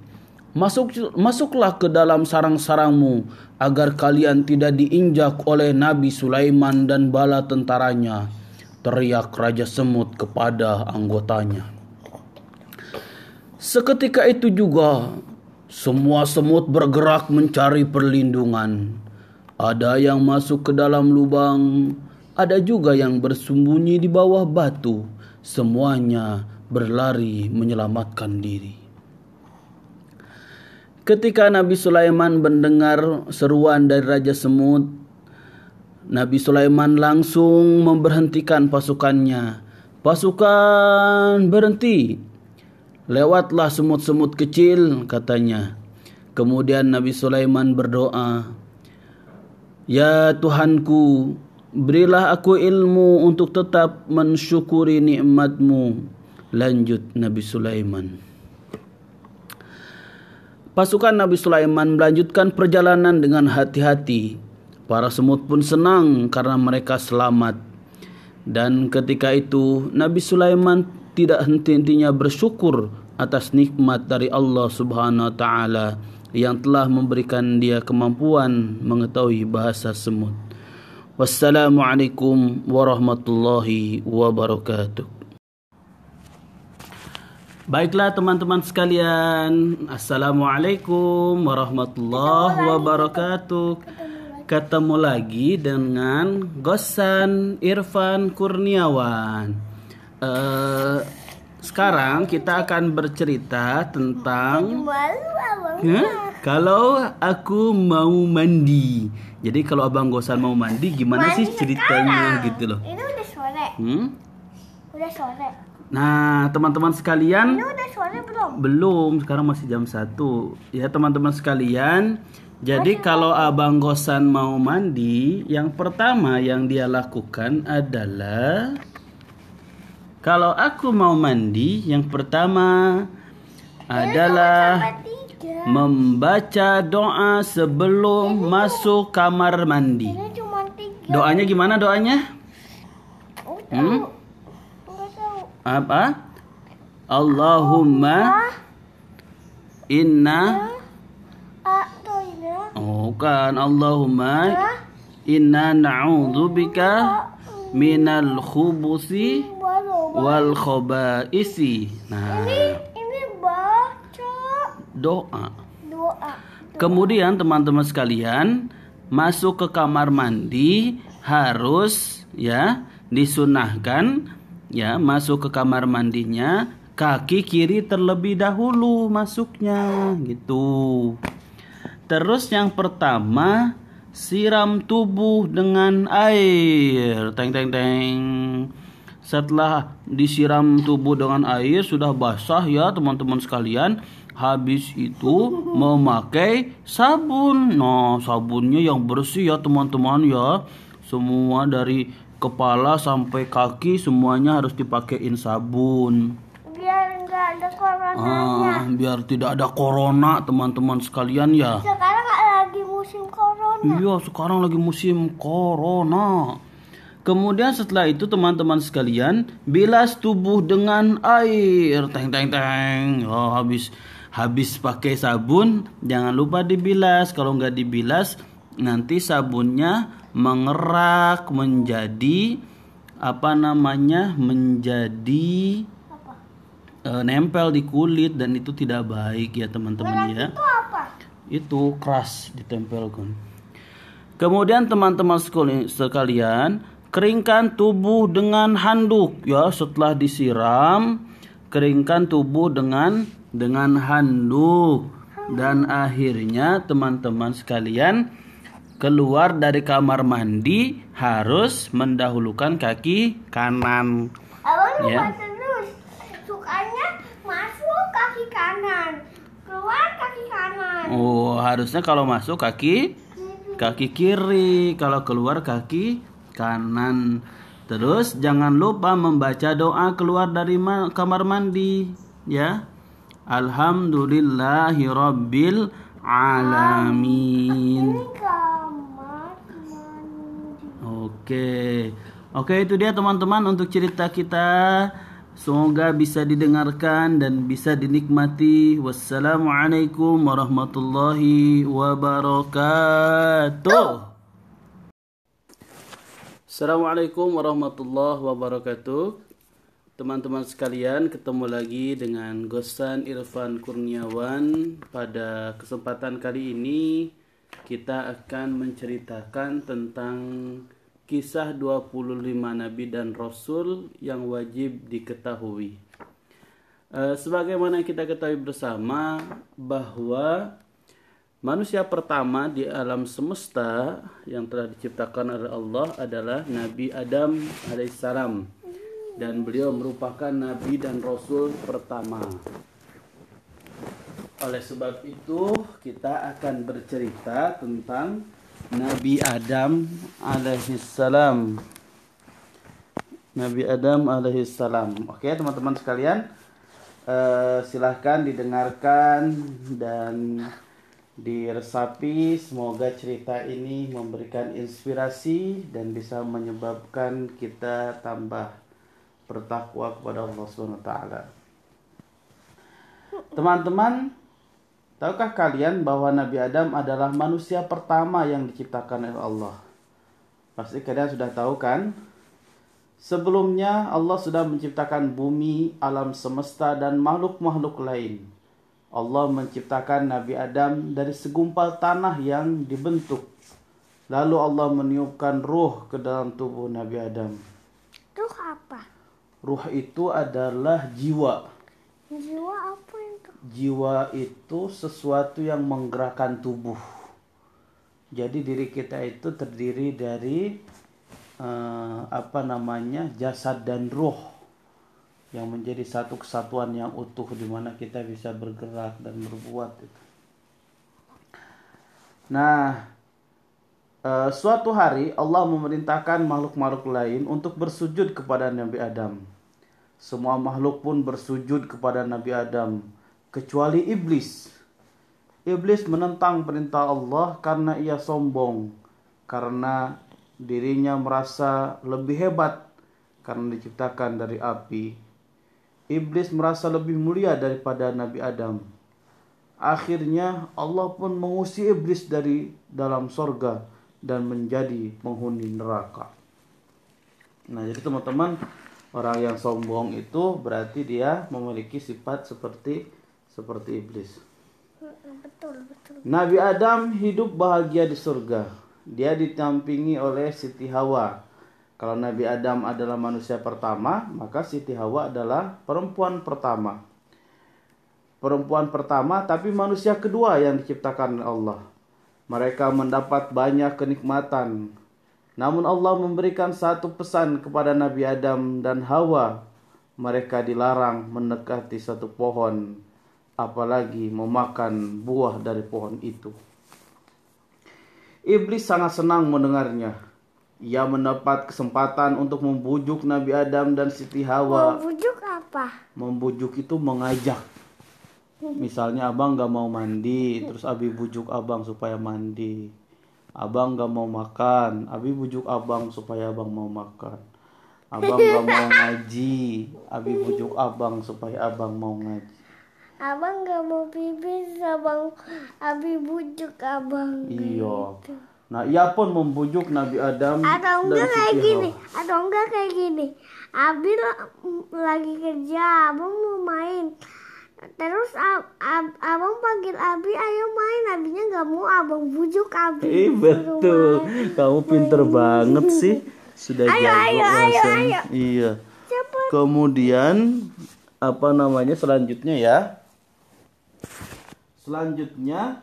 Masuk, masuklah ke dalam sarang-sarangmu agar kalian tidak diinjak oleh Nabi Sulaiman dan bala tentaranya. Teriak Raja Semut kepada anggotanya. Seketika itu juga semua semut bergerak mencari perlindungan. Ada yang masuk ke dalam lubang, ada juga yang bersembunyi di bawah batu. Semuanya berlari menyelamatkan diri. Ketika Nabi Sulaiman mendengar seruan dari Raja Semut, Nabi Sulaiman langsung memberhentikan pasukannya. Pasukan berhenti. Lewatlah semut-semut kecil, katanya. Kemudian Nabi Sulaiman berdoa, Ya Tuhanku, berilah aku ilmu untuk tetap mensyukuri nikmatmu. Lanjut Nabi Sulaiman. Pasukan Nabi Sulaiman melanjutkan perjalanan dengan hati-hati. Para semut pun senang karena mereka selamat. Dan ketika itu Nabi Sulaiman tidak henti-hentinya bersyukur atas nikmat dari Allah Subhanahu wa taala yang telah memberikan dia kemampuan mengetahui bahasa semut. Wassalamualaikum warahmatullahi wabarakatuh. Baiklah teman-teman sekalian, Assalamualaikum warahmatullahi wabarakatuh. Ketemu lagi dengan Gosan Irfan Kurniawan. Eh, sekarang kita akan bercerita tentang. Hah? Kalau aku mau mandi. Jadi kalau Abang Gosan mau mandi gimana sih Mandi ceritanya sekarang. gitu loh. Ini udah sore. Hmm? Udah sore. Nah, teman-teman sekalian, Ini udah sore belum? belum, sekarang masih jam 1. Ya, teman-teman sekalian, jadi kalau Abang Gosan mau mandi, yang pertama yang dia lakukan adalah kalau aku mau mandi, yang pertama adalah membaca doa sebelum masuk kamar mandi. Doanya gimana doanya? Hmm? Apa? Allahumma inna. Oh kan Allahumma inna na'udzubika minal khubusi Baru. wal khaba'isi. Nah, Ini baca doa. doa. Kemudian teman-teman sekalian masuk ke kamar mandi harus ya disunahkan ya masuk ke kamar mandinya kaki kiri terlebih dahulu masuknya gitu. Terus yang pertama siram tubuh dengan air. Teng teng teng. Setelah disiram tubuh dengan air sudah basah ya teman-teman sekalian. Habis itu memakai sabun. Nah, sabunnya yang bersih ya teman-teman ya. Semua dari kepala sampai kaki semuanya harus dipakein sabun. Biar nggak ada coronanya. Ah, biar tidak ada corona teman-teman sekalian ya. Sekarang lagi musim corona. Iya, sekarang lagi musim corona. Kemudian setelah itu teman-teman sekalian, bilas tubuh dengan air. Teng teng teng. Oh, habis habis pakai sabun, jangan lupa dibilas. Kalau nggak dibilas, nanti sabunnya mengerak menjadi apa namanya? menjadi Apa? eh, nempel di kulit dan itu tidak baik ya teman-teman ya Itu apa? itu keras ditempelkan. Kemudian teman-teman sekali- sekalian, keringkan tubuh dengan handuk ya setelah disiram, keringkan tubuh dengan dengan handuk dan akhirnya teman-teman sekalian keluar dari kamar mandi harus mendahulukan kaki kanan. Abang Ya. terus. Sukanya masuk kaki kanan, keluar kaki kanan. Oh, harusnya kalau masuk kaki kaki kiri, kalau keluar kaki kanan. Terus jangan lupa membaca doa keluar dari ma- kamar mandi, ya. Alhamdulillahirabbil alamin. Oke. Oke, itu dia teman-teman untuk cerita kita. Semoga bisa didengarkan dan bisa dinikmati. Wassalamualaikum warahmatullahi wabarakatuh. Assalamualaikum warahmatullahi wabarakatuh. Teman-teman sekalian, ketemu lagi dengan Gosan Irfan Kurniawan. Pada kesempatan kali ini kita akan menceritakan tentang kisah 25 nabi dan rasul yang wajib diketahui. Eh, sebagaimana kita ketahui bersama bahwa manusia pertama di alam semesta yang telah diciptakan oleh Allah adalah Nabi Adam alaihissalam dan beliau merupakan nabi dan rasul pertama. Oleh sebab itu, kita akan bercerita tentang Nabi Adam alaihissalam. Nabi Adam alaihissalam. Oke, teman-teman sekalian, eh, silahkan didengarkan dan diresapi. Semoga cerita ini memberikan inspirasi dan bisa menyebabkan kita tambah bertakwa kepada Allah Subhanahu wa taala. Teman-teman, tahukah kalian bahwa Nabi Adam adalah manusia pertama yang diciptakan oleh Allah? Pasti kalian sudah tahu kan? Sebelumnya Allah sudah menciptakan bumi, alam semesta dan makhluk-makhluk lain. Allah menciptakan Nabi Adam dari segumpal tanah yang dibentuk. Lalu Allah meniupkan ruh ke dalam tubuh Nabi Adam. Itu apa? Ruh itu adalah jiwa. Jiwa apa itu? Jiwa itu sesuatu yang menggerakkan tubuh. Jadi diri kita itu terdiri dari eh, apa namanya jasad dan ruh yang menjadi satu kesatuan yang utuh di mana kita bisa bergerak dan berbuat itu. Nah, eh, suatu hari Allah memerintahkan makhluk-makhluk lain untuk bersujud kepada Nabi Adam. Semua makhluk pun bersujud kepada Nabi Adam kecuali iblis. Iblis menentang perintah Allah karena ia sombong, karena dirinya merasa lebih hebat karena diciptakan dari api. Iblis merasa lebih mulia daripada Nabi Adam. Akhirnya Allah pun mengusir iblis dari dalam sorga dan menjadi penghuni neraka. Nah jadi teman-teman orang yang sombong itu berarti dia memiliki sifat seperti seperti iblis. Betul, betul. Nabi Adam hidup bahagia di surga. Dia ditampingi oleh Siti Hawa. Kalau Nabi Adam adalah manusia pertama, maka Siti Hawa adalah perempuan pertama. Perempuan pertama tapi manusia kedua yang diciptakan Allah. Mereka mendapat banyak kenikmatan. Namun Allah memberikan satu pesan kepada Nabi Adam dan Hawa. Mereka dilarang mendekati satu pohon, apalagi memakan buah dari pohon itu. Iblis sangat senang mendengarnya. Ia mendapat kesempatan untuk membujuk Nabi Adam dan Siti Hawa. Mau bujuk apa? Membujuk itu mengajak. Misalnya abang gak mau mandi, terus abi bujuk abang supaya mandi. Abang gak mau makan, abi bujuk abang supaya abang mau makan. Abang gak mau ngaji, abi bujuk abang supaya abang mau ngaji. Abang gak mau pipis, abang Abi bujuk abang. Iya. Nah, ia pun membujuk Nabi Adam Atau enggak dan kayak gini, atau enggak kayak gini. Abi la- lagi kerja, abang mau main. Terus ab- ab- abang panggil Abi, ayo main. Abinya nggak mau, abang bujuk Abi. Eh betul, kamu pinter banget sih. Sudah Ayo, jago ayo, ayo, ayo. Iya. Cepet. Kemudian apa namanya selanjutnya ya? Selanjutnya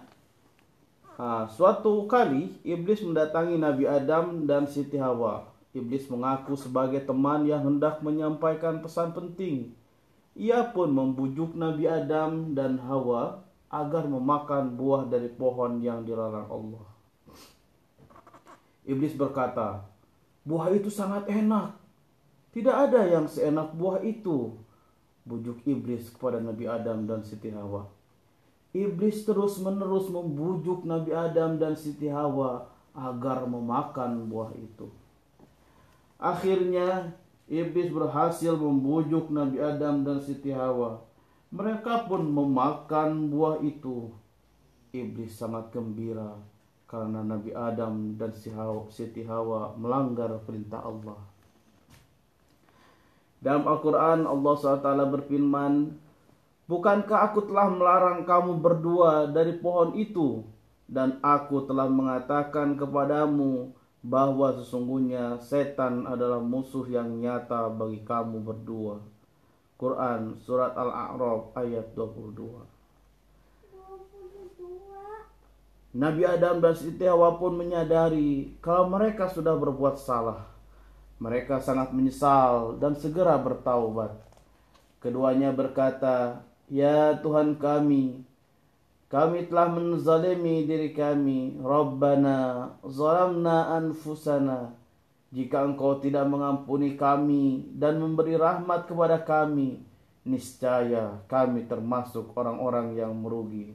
ah, suatu kali iblis mendatangi Nabi Adam dan Siti Hawa. Iblis mengaku sebagai teman yang hendak menyampaikan pesan penting. Ia pun membujuk Nabi Adam dan Hawa agar memakan buah dari pohon yang dilarang Allah. Iblis berkata, "Buah itu sangat enak. Tidak ada yang seenak buah itu." Bujuk iblis kepada Nabi Adam dan Siti Hawa. Iblis terus-menerus membujuk Nabi Adam dan Siti Hawa agar memakan buah itu. Akhirnya, iblis berhasil membujuk Nabi Adam dan Siti Hawa. Mereka pun memakan buah itu. Iblis sangat gembira karena Nabi Adam dan Siti Hawa melanggar perintah Allah. Dalam Al-Quran Allah SWT berfirman, Bukankah aku telah melarang kamu berdua dari pohon itu? Dan aku telah mengatakan kepadamu bahwa sesungguhnya setan adalah musuh yang nyata bagi kamu berdua. Quran Surat Al-A'raf ayat 22 Nabi Adam dan Siti Hawa pun menyadari kalau mereka sudah berbuat salah. Mereka sangat menyesal dan segera bertaubat. Keduanya berkata, Ya Tuhan kami, kami telah menzalimi diri kami. Rabbana zalamna anfusana. Jika engkau tidak mengampuni kami dan memberi rahmat kepada kami, niscaya kami termasuk orang-orang yang merugi.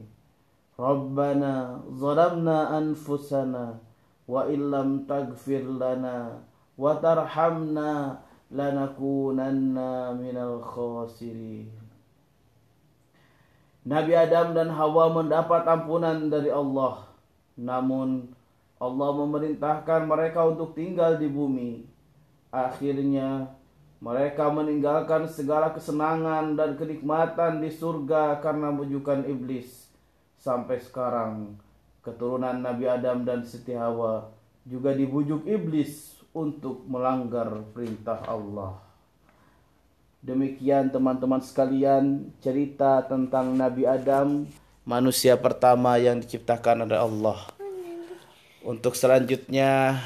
Rabbana zalamna anfusana wa illam taghfir lana wa tarhamna lanakunanna minal khasirin. Nabi Adam dan Hawa mendapat ampunan dari Allah. Namun Allah memerintahkan mereka untuk tinggal di bumi. Akhirnya mereka meninggalkan segala kesenangan dan kenikmatan di surga karena bujukan iblis. Sampai sekarang keturunan Nabi Adam dan Siti Hawa juga dibujuk iblis untuk melanggar perintah Allah. Demikian teman-teman sekalian cerita tentang Nabi Adam, manusia pertama yang diciptakan oleh Allah. Untuk selanjutnya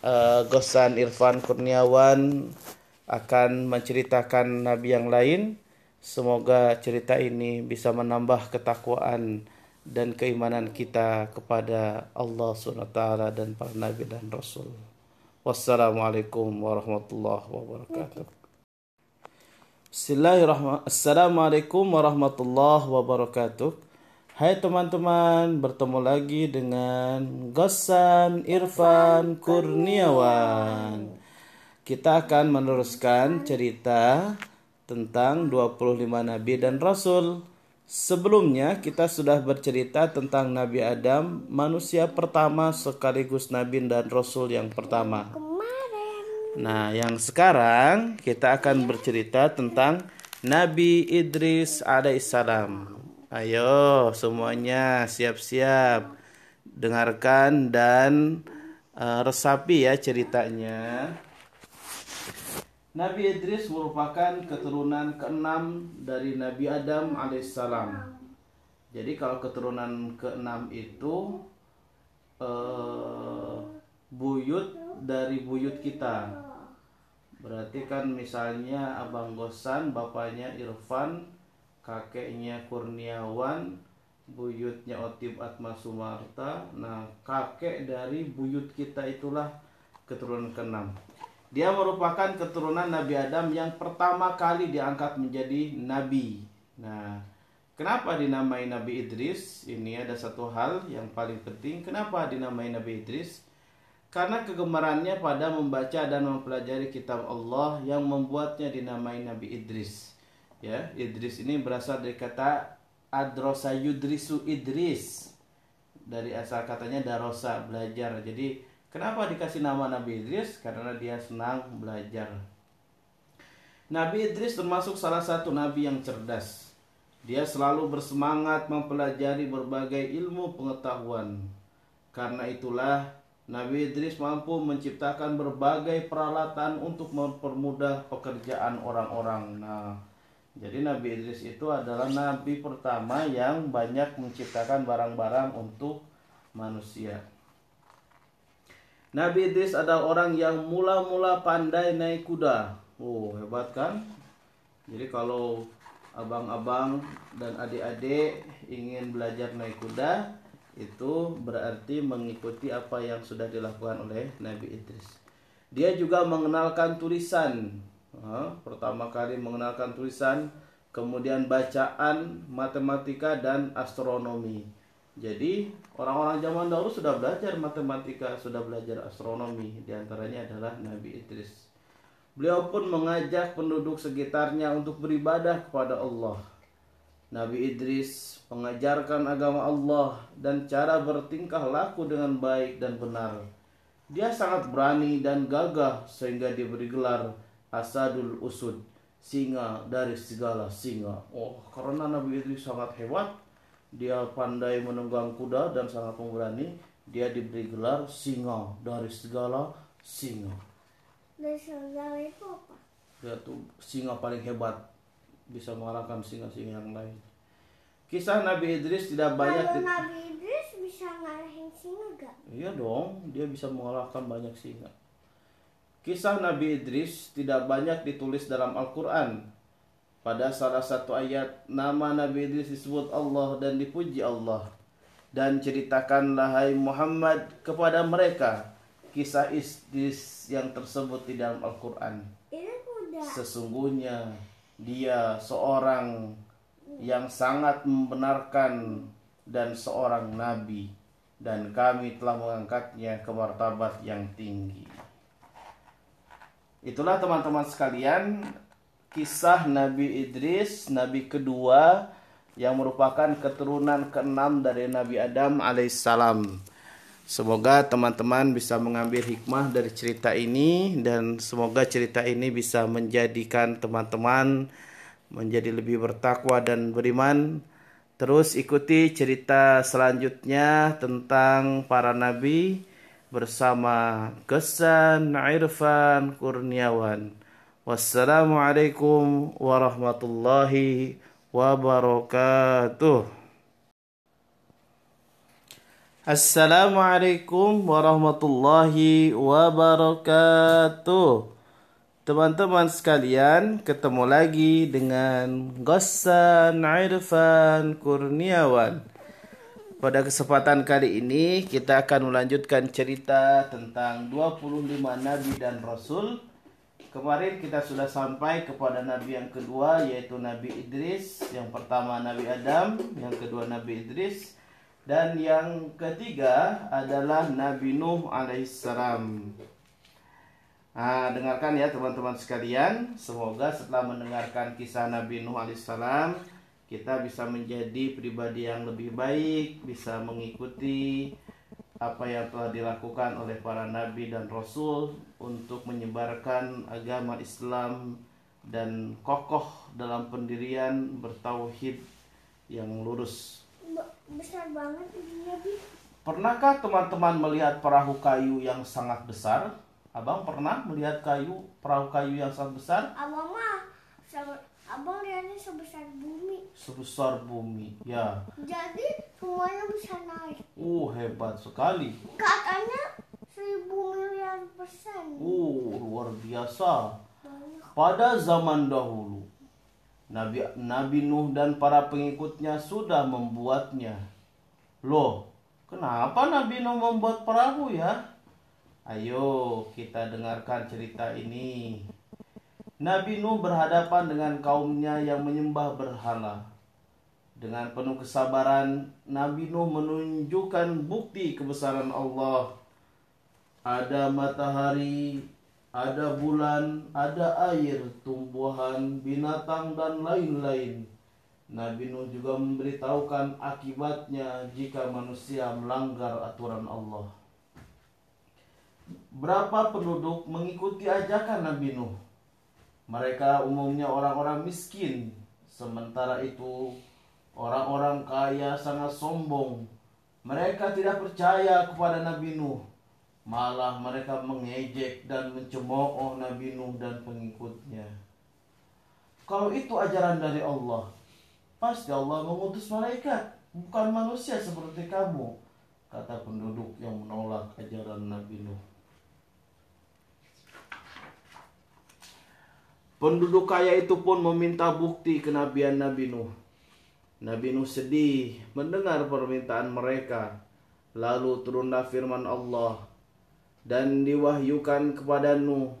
eh, Gosan Irfan Kurniawan akan menceritakan nabi yang lain. Semoga cerita ini bisa menambah ketakwaan dan keimanan kita kepada Allah SWT dan para nabi dan rasul. Wassalamualaikum warahmatullahi wabarakatuh. Assalamualaikum warahmatullahi wabarakatuh. Hai teman-teman, bertemu lagi dengan Gosan Irfan Kurniawan. Kita akan meneruskan cerita tentang 25 nabi dan rasul. Sebelumnya kita sudah bercerita tentang Nabi Adam, manusia pertama sekaligus nabi dan rasul yang pertama. Nah, yang sekarang kita akan bercerita tentang Nabi Idris alaihissalam. Ayo semuanya siap-siap dengarkan dan eh, resapi ya ceritanya. Nabi Idris merupakan keturunan keenam dari Nabi Adam alaihissalam. Jadi kalau keturunan keenam itu eh, buyut dari buyut kita. Berarti kan misalnya Abang Gosan, bapaknya Irfan, kakeknya Kurniawan, buyutnya Otib Atma Sumarta. Nah, kakek dari buyut kita itulah keturunan keenam. Dia merupakan keturunan Nabi Adam yang pertama kali diangkat menjadi nabi. Nah, Kenapa dinamai Nabi Idris? Ini ada satu hal yang paling penting. Kenapa dinamai Nabi Idris? Karena kegemarannya pada membaca dan mempelajari kitab Allah yang membuatnya dinamai Nabi Idris. Ya, Idris ini berasal dari kata adrosa yudrisu Idris. Dari asal katanya darosa, belajar. Jadi, kenapa dikasih nama Nabi Idris? Karena dia senang belajar. Nabi Idris termasuk salah satu nabi yang cerdas dia selalu bersemangat mempelajari berbagai ilmu pengetahuan. Karena itulah Nabi Idris mampu menciptakan berbagai peralatan untuk mempermudah pekerjaan orang-orang. Nah, jadi Nabi Idris itu adalah nabi pertama yang banyak menciptakan barang-barang untuk manusia. Nabi Idris adalah orang yang mula-mula pandai naik kuda. Oh, hebat kan? Jadi kalau abang-abang dan adik-adik ingin belajar naik kuda itu berarti mengikuti apa yang sudah dilakukan oleh Nabi Idris. Dia juga mengenalkan tulisan. pertama kali mengenalkan tulisan, kemudian bacaan, matematika dan astronomi. Jadi orang-orang zaman dahulu sudah belajar matematika, sudah belajar astronomi. Di antaranya adalah Nabi Idris. Beliau pun mengajak penduduk sekitarnya untuk beribadah kepada Allah. Nabi Idris mengajarkan agama Allah dan cara bertingkah laku dengan baik dan benar. Dia sangat berani dan gagah sehingga diberi gelar Asadul Usud, singa dari segala singa. Oh, karena Nabi Idris sangat hebat, dia pandai menunggang kuda dan sangat pemberani, dia diberi gelar singa dari segala singa. Dari segala itu apa? Dia tuh singa paling hebat bisa mengalahkan singa-singa yang lain. Kisah Nabi Idris tidak banyak Kalau Nabi Idris bisa ngalahin singa gak? Iya dong, dia bisa mengalahkan banyak singa. Kisah Nabi Idris tidak banyak ditulis dalam Al-Quran. Pada salah satu ayat, nama Nabi Idris disebut Allah dan dipuji Allah. Dan ceritakanlah hai Muhammad kepada mereka kisah istis yang tersebut di dalam Al-Quran. Sesungguhnya dia seorang yang sangat membenarkan dan seorang nabi dan kami telah mengangkatnya ke martabat yang tinggi. Itulah teman-teman sekalian kisah Nabi Idris, nabi kedua yang merupakan keturunan keenam dari Nabi Adam alaihissalam. Semoga teman-teman bisa mengambil hikmah dari cerita ini dan semoga cerita ini bisa menjadikan teman-teman menjadi lebih bertakwa dan beriman. Terus ikuti cerita selanjutnya tentang para nabi bersama Kesan Irfan Kurniawan. Wassalamualaikum warahmatullahi wabarakatuh. Assalamualaikum warahmatullahi wabarakatuh Teman-teman sekalian ketemu lagi dengan Ghassan Irfan Kurniawan Pada kesempatan kali ini kita akan melanjutkan cerita tentang 25 Nabi dan Rasul Kemarin kita sudah sampai kepada Nabi yang kedua yaitu Nabi Idris Yang pertama Nabi Adam, yang kedua Nabi Idris dan yang ketiga adalah Nabi Nuh alaihissalam. Nah, dengarkan ya teman-teman sekalian. Semoga setelah mendengarkan kisah Nabi Nuh alaihissalam, kita bisa menjadi pribadi yang lebih baik, bisa mengikuti apa yang telah dilakukan oleh para nabi dan rasul untuk menyebarkan agama Islam dan kokoh dalam pendirian bertauhid yang lurus. Besar banget dia bi pernahkah teman-teman melihat perahu kayu yang sangat besar abang pernah melihat kayu perahu kayu yang sangat besar? Abang mah abang lihatnya sebesar bumi. Sebesar bumi ya. Jadi semuanya bisa naik. Uh hebat sekali. Katanya seribu miliar persen. Uh luar biasa. Pada zaman dahulu Nabi Nabi Nuh dan para pengikutnya sudah membuatnya. Loh, kenapa Nabi Nuh membuat perahu ya? Ayo kita dengarkan cerita ini. Nabi Nuh berhadapan dengan kaumnya yang menyembah berhala. Dengan penuh kesabaran, Nabi Nuh menunjukkan bukti kebesaran Allah. Ada matahari, ada bulan, ada air, tumbuhan, binatang, dan lain-lain. Nabi Nuh juga memberitahukan akibatnya jika manusia melanggar aturan Allah. Berapa penduduk mengikuti ajakan Nabi Nuh? Mereka umumnya orang-orang miskin, sementara itu Orang-orang kaya sangat sombong. Mereka tidak percaya kepada Nabi Nuh. Malah mereka mengejek dan mencemooh Nabi Nuh dan pengikutnya. Kalau itu ajaran dari Allah, pasti Allah mengutus malaikat, bukan manusia seperti kamu, kata penduduk yang menolak ajaran Nabi Nuh. Penduduk kaya itu pun meminta bukti kenabian Nabi Nuh. Nabi Nuh sedih mendengar permintaan mereka. Lalu turunlah firman Allah dan diwahyukan kepada Nuh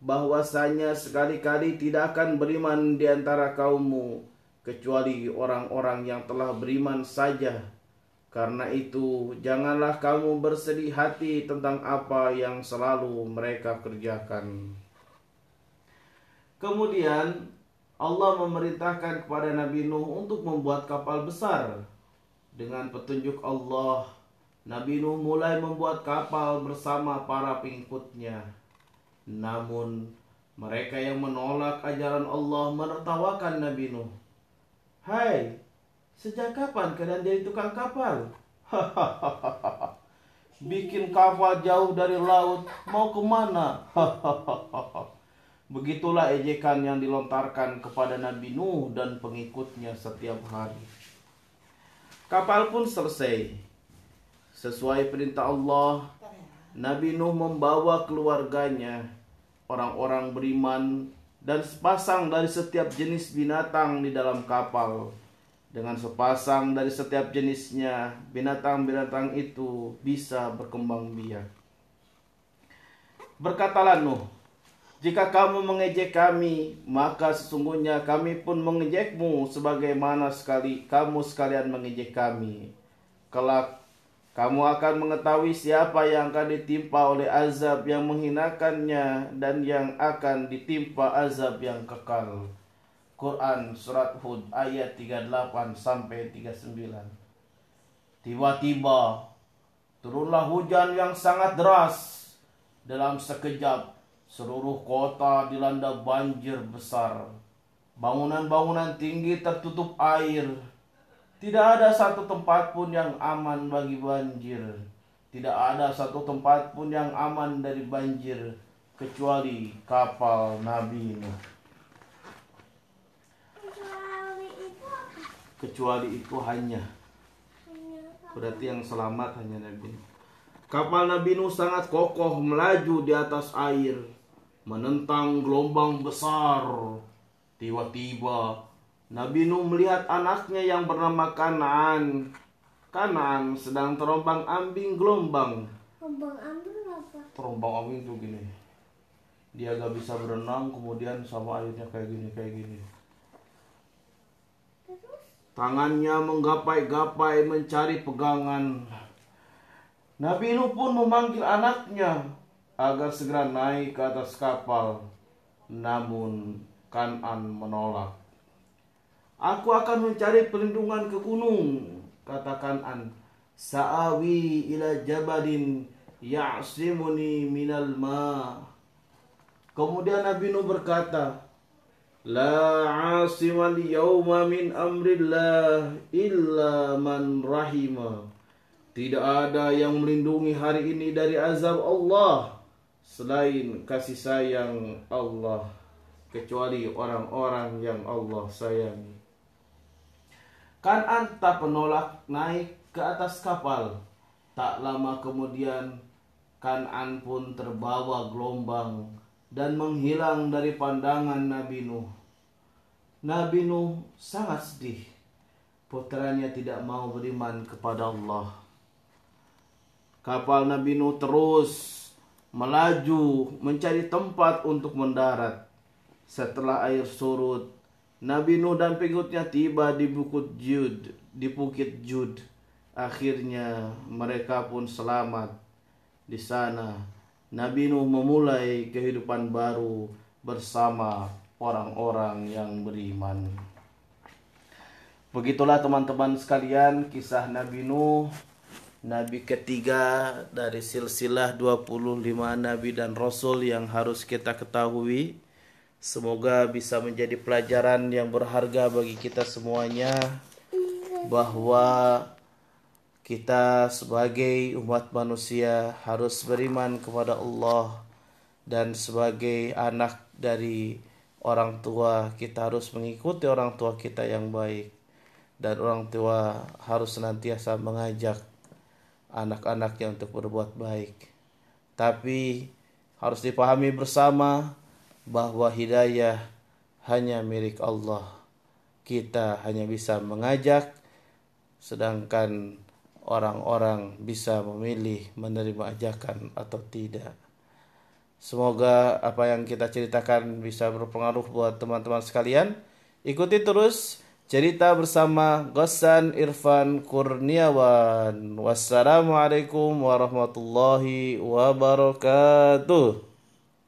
bahwasanya sekali-kali tidak akan beriman di antara kaummu kecuali orang-orang yang telah beriman saja. Karena itu, janganlah kamu bersedih hati tentang apa yang selalu mereka kerjakan. Kemudian Allah memerintahkan kepada Nabi Nuh untuk membuat kapal besar. Dengan petunjuk Allah, Nabi Nuh mulai membuat kapal bersama para pengikutnya. Namun, mereka yang menolak ajaran Allah menertawakan Nabi Nuh. Hai, sejak kapan kalian jadi tukang kapal? Bikin kapal jauh dari laut, mau ke mana? Hahaha. Begitulah ejekan yang dilontarkan kepada Nabi Nuh dan pengikutnya setiap hari. Kapal pun selesai. Sesuai perintah Allah, Nabi Nuh membawa keluarganya, orang-orang beriman, dan sepasang dari setiap jenis binatang di dalam kapal. Dengan sepasang dari setiap jenisnya, binatang-binatang itu bisa berkembang biak. Berkatalah Nuh, jika kamu mengejek kami, maka sesungguhnya kami pun mengejekmu sebagaimana sekali kamu sekalian mengejek kami. Kelak kamu akan mengetahui siapa yang akan ditimpa oleh azab yang menghinakannya dan yang akan ditimpa azab yang kekal. Quran surat Hud ayat 38 sampai 39. Tiba-tiba turunlah hujan yang sangat deras dalam sekejap Seluruh kota dilanda banjir besar. Bangunan-bangunan tinggi tertutup air. Tidak ada satu tempat pun yang aman bagi banjir. Tidak ada satu tempat pun yang aman dari banjir kecuali kapal Nabi Nuh. Kecuali itu hanya berarti yang selamat hanya Nabi Nuh. Kapal Nabi Nuh sangat kokoh melaju di atas air menentang gelombang besar. Tiba-tiba Nabi Nuh melihat anaknya yang bernama Kanaan. Kanaan sedang terombang ambing gelombang. Terombang ambing apa? Terombang ambing itu gini. Dia gak bisa berenang, kemudian sama airnya kayak gini, kayak gini. Tangannya menggapai-gapai mencari pegangan. Nabi Nuh pun memanggil anaknya agar segera naik ke atas kapal. Namun Kanan menolak. Aku akan mencari perlindungan ke gunung, kata Kanan. Sa'awi ila jabalin ya'simuni minal ma. Kemudian Nabi Nuh berkata, La asimal yawma min amrillah illa man rahimah. Tidak ada yang melindungi hari ini dari azab Allah selain kasih sayang Allah kecuali orang-orang yang Allah sayangi. Kan anta penolak naik ke atas kapal. Tak lama kemudian Kanan pun terbawa gelombang dan menghilang dari pandangan Nabi Nuh. Nabi Nuh sangat sedih. Putranya tidak mau beriman kepada Allah. Kapal Nabi Nuh terus melaju mencari tempat untuk mendarat. Setelah air surut, Nabi Nuh dan pengikutnya tiba di Bukit Jud, di Bukit Jud. Akhirnya mereka pun selamat di sana. Nabi Nuh memulai kehidupan baru bersama orang-orang yang beriman. Begitulah teman-teman sekalian kisah Nabi Nuh Nabi ketiga dari silsilah 25 Nabi dan Rasul yang harus kita ketahui. Semoga bisa menjadi pelajaran yang berharga bagi kita semuanya bahwa kita sebagai umat manusia harus beriman kepada Allah dan sebagai anak dari orang tua kita harus mengikuti orang tua kita yang baik. Dan orang tua harus senantiasa mengajak anak-anaknya untuk berbuat baik. Tapi harus dipahami bersama bahwa hidayah hanya milik Allah. Kita hanya bisa mengajak, sedangkan orang-orang bisa memilih menerima ajakan atau tidak. Semoga apa yang kita ceritakan bisa berpengaruh buat teman-teman sekalian. Ikuti terus cerita bersama Gosan Irfan Kurniawan. Wassalamualaikum warahmatullahi wabarakatuh.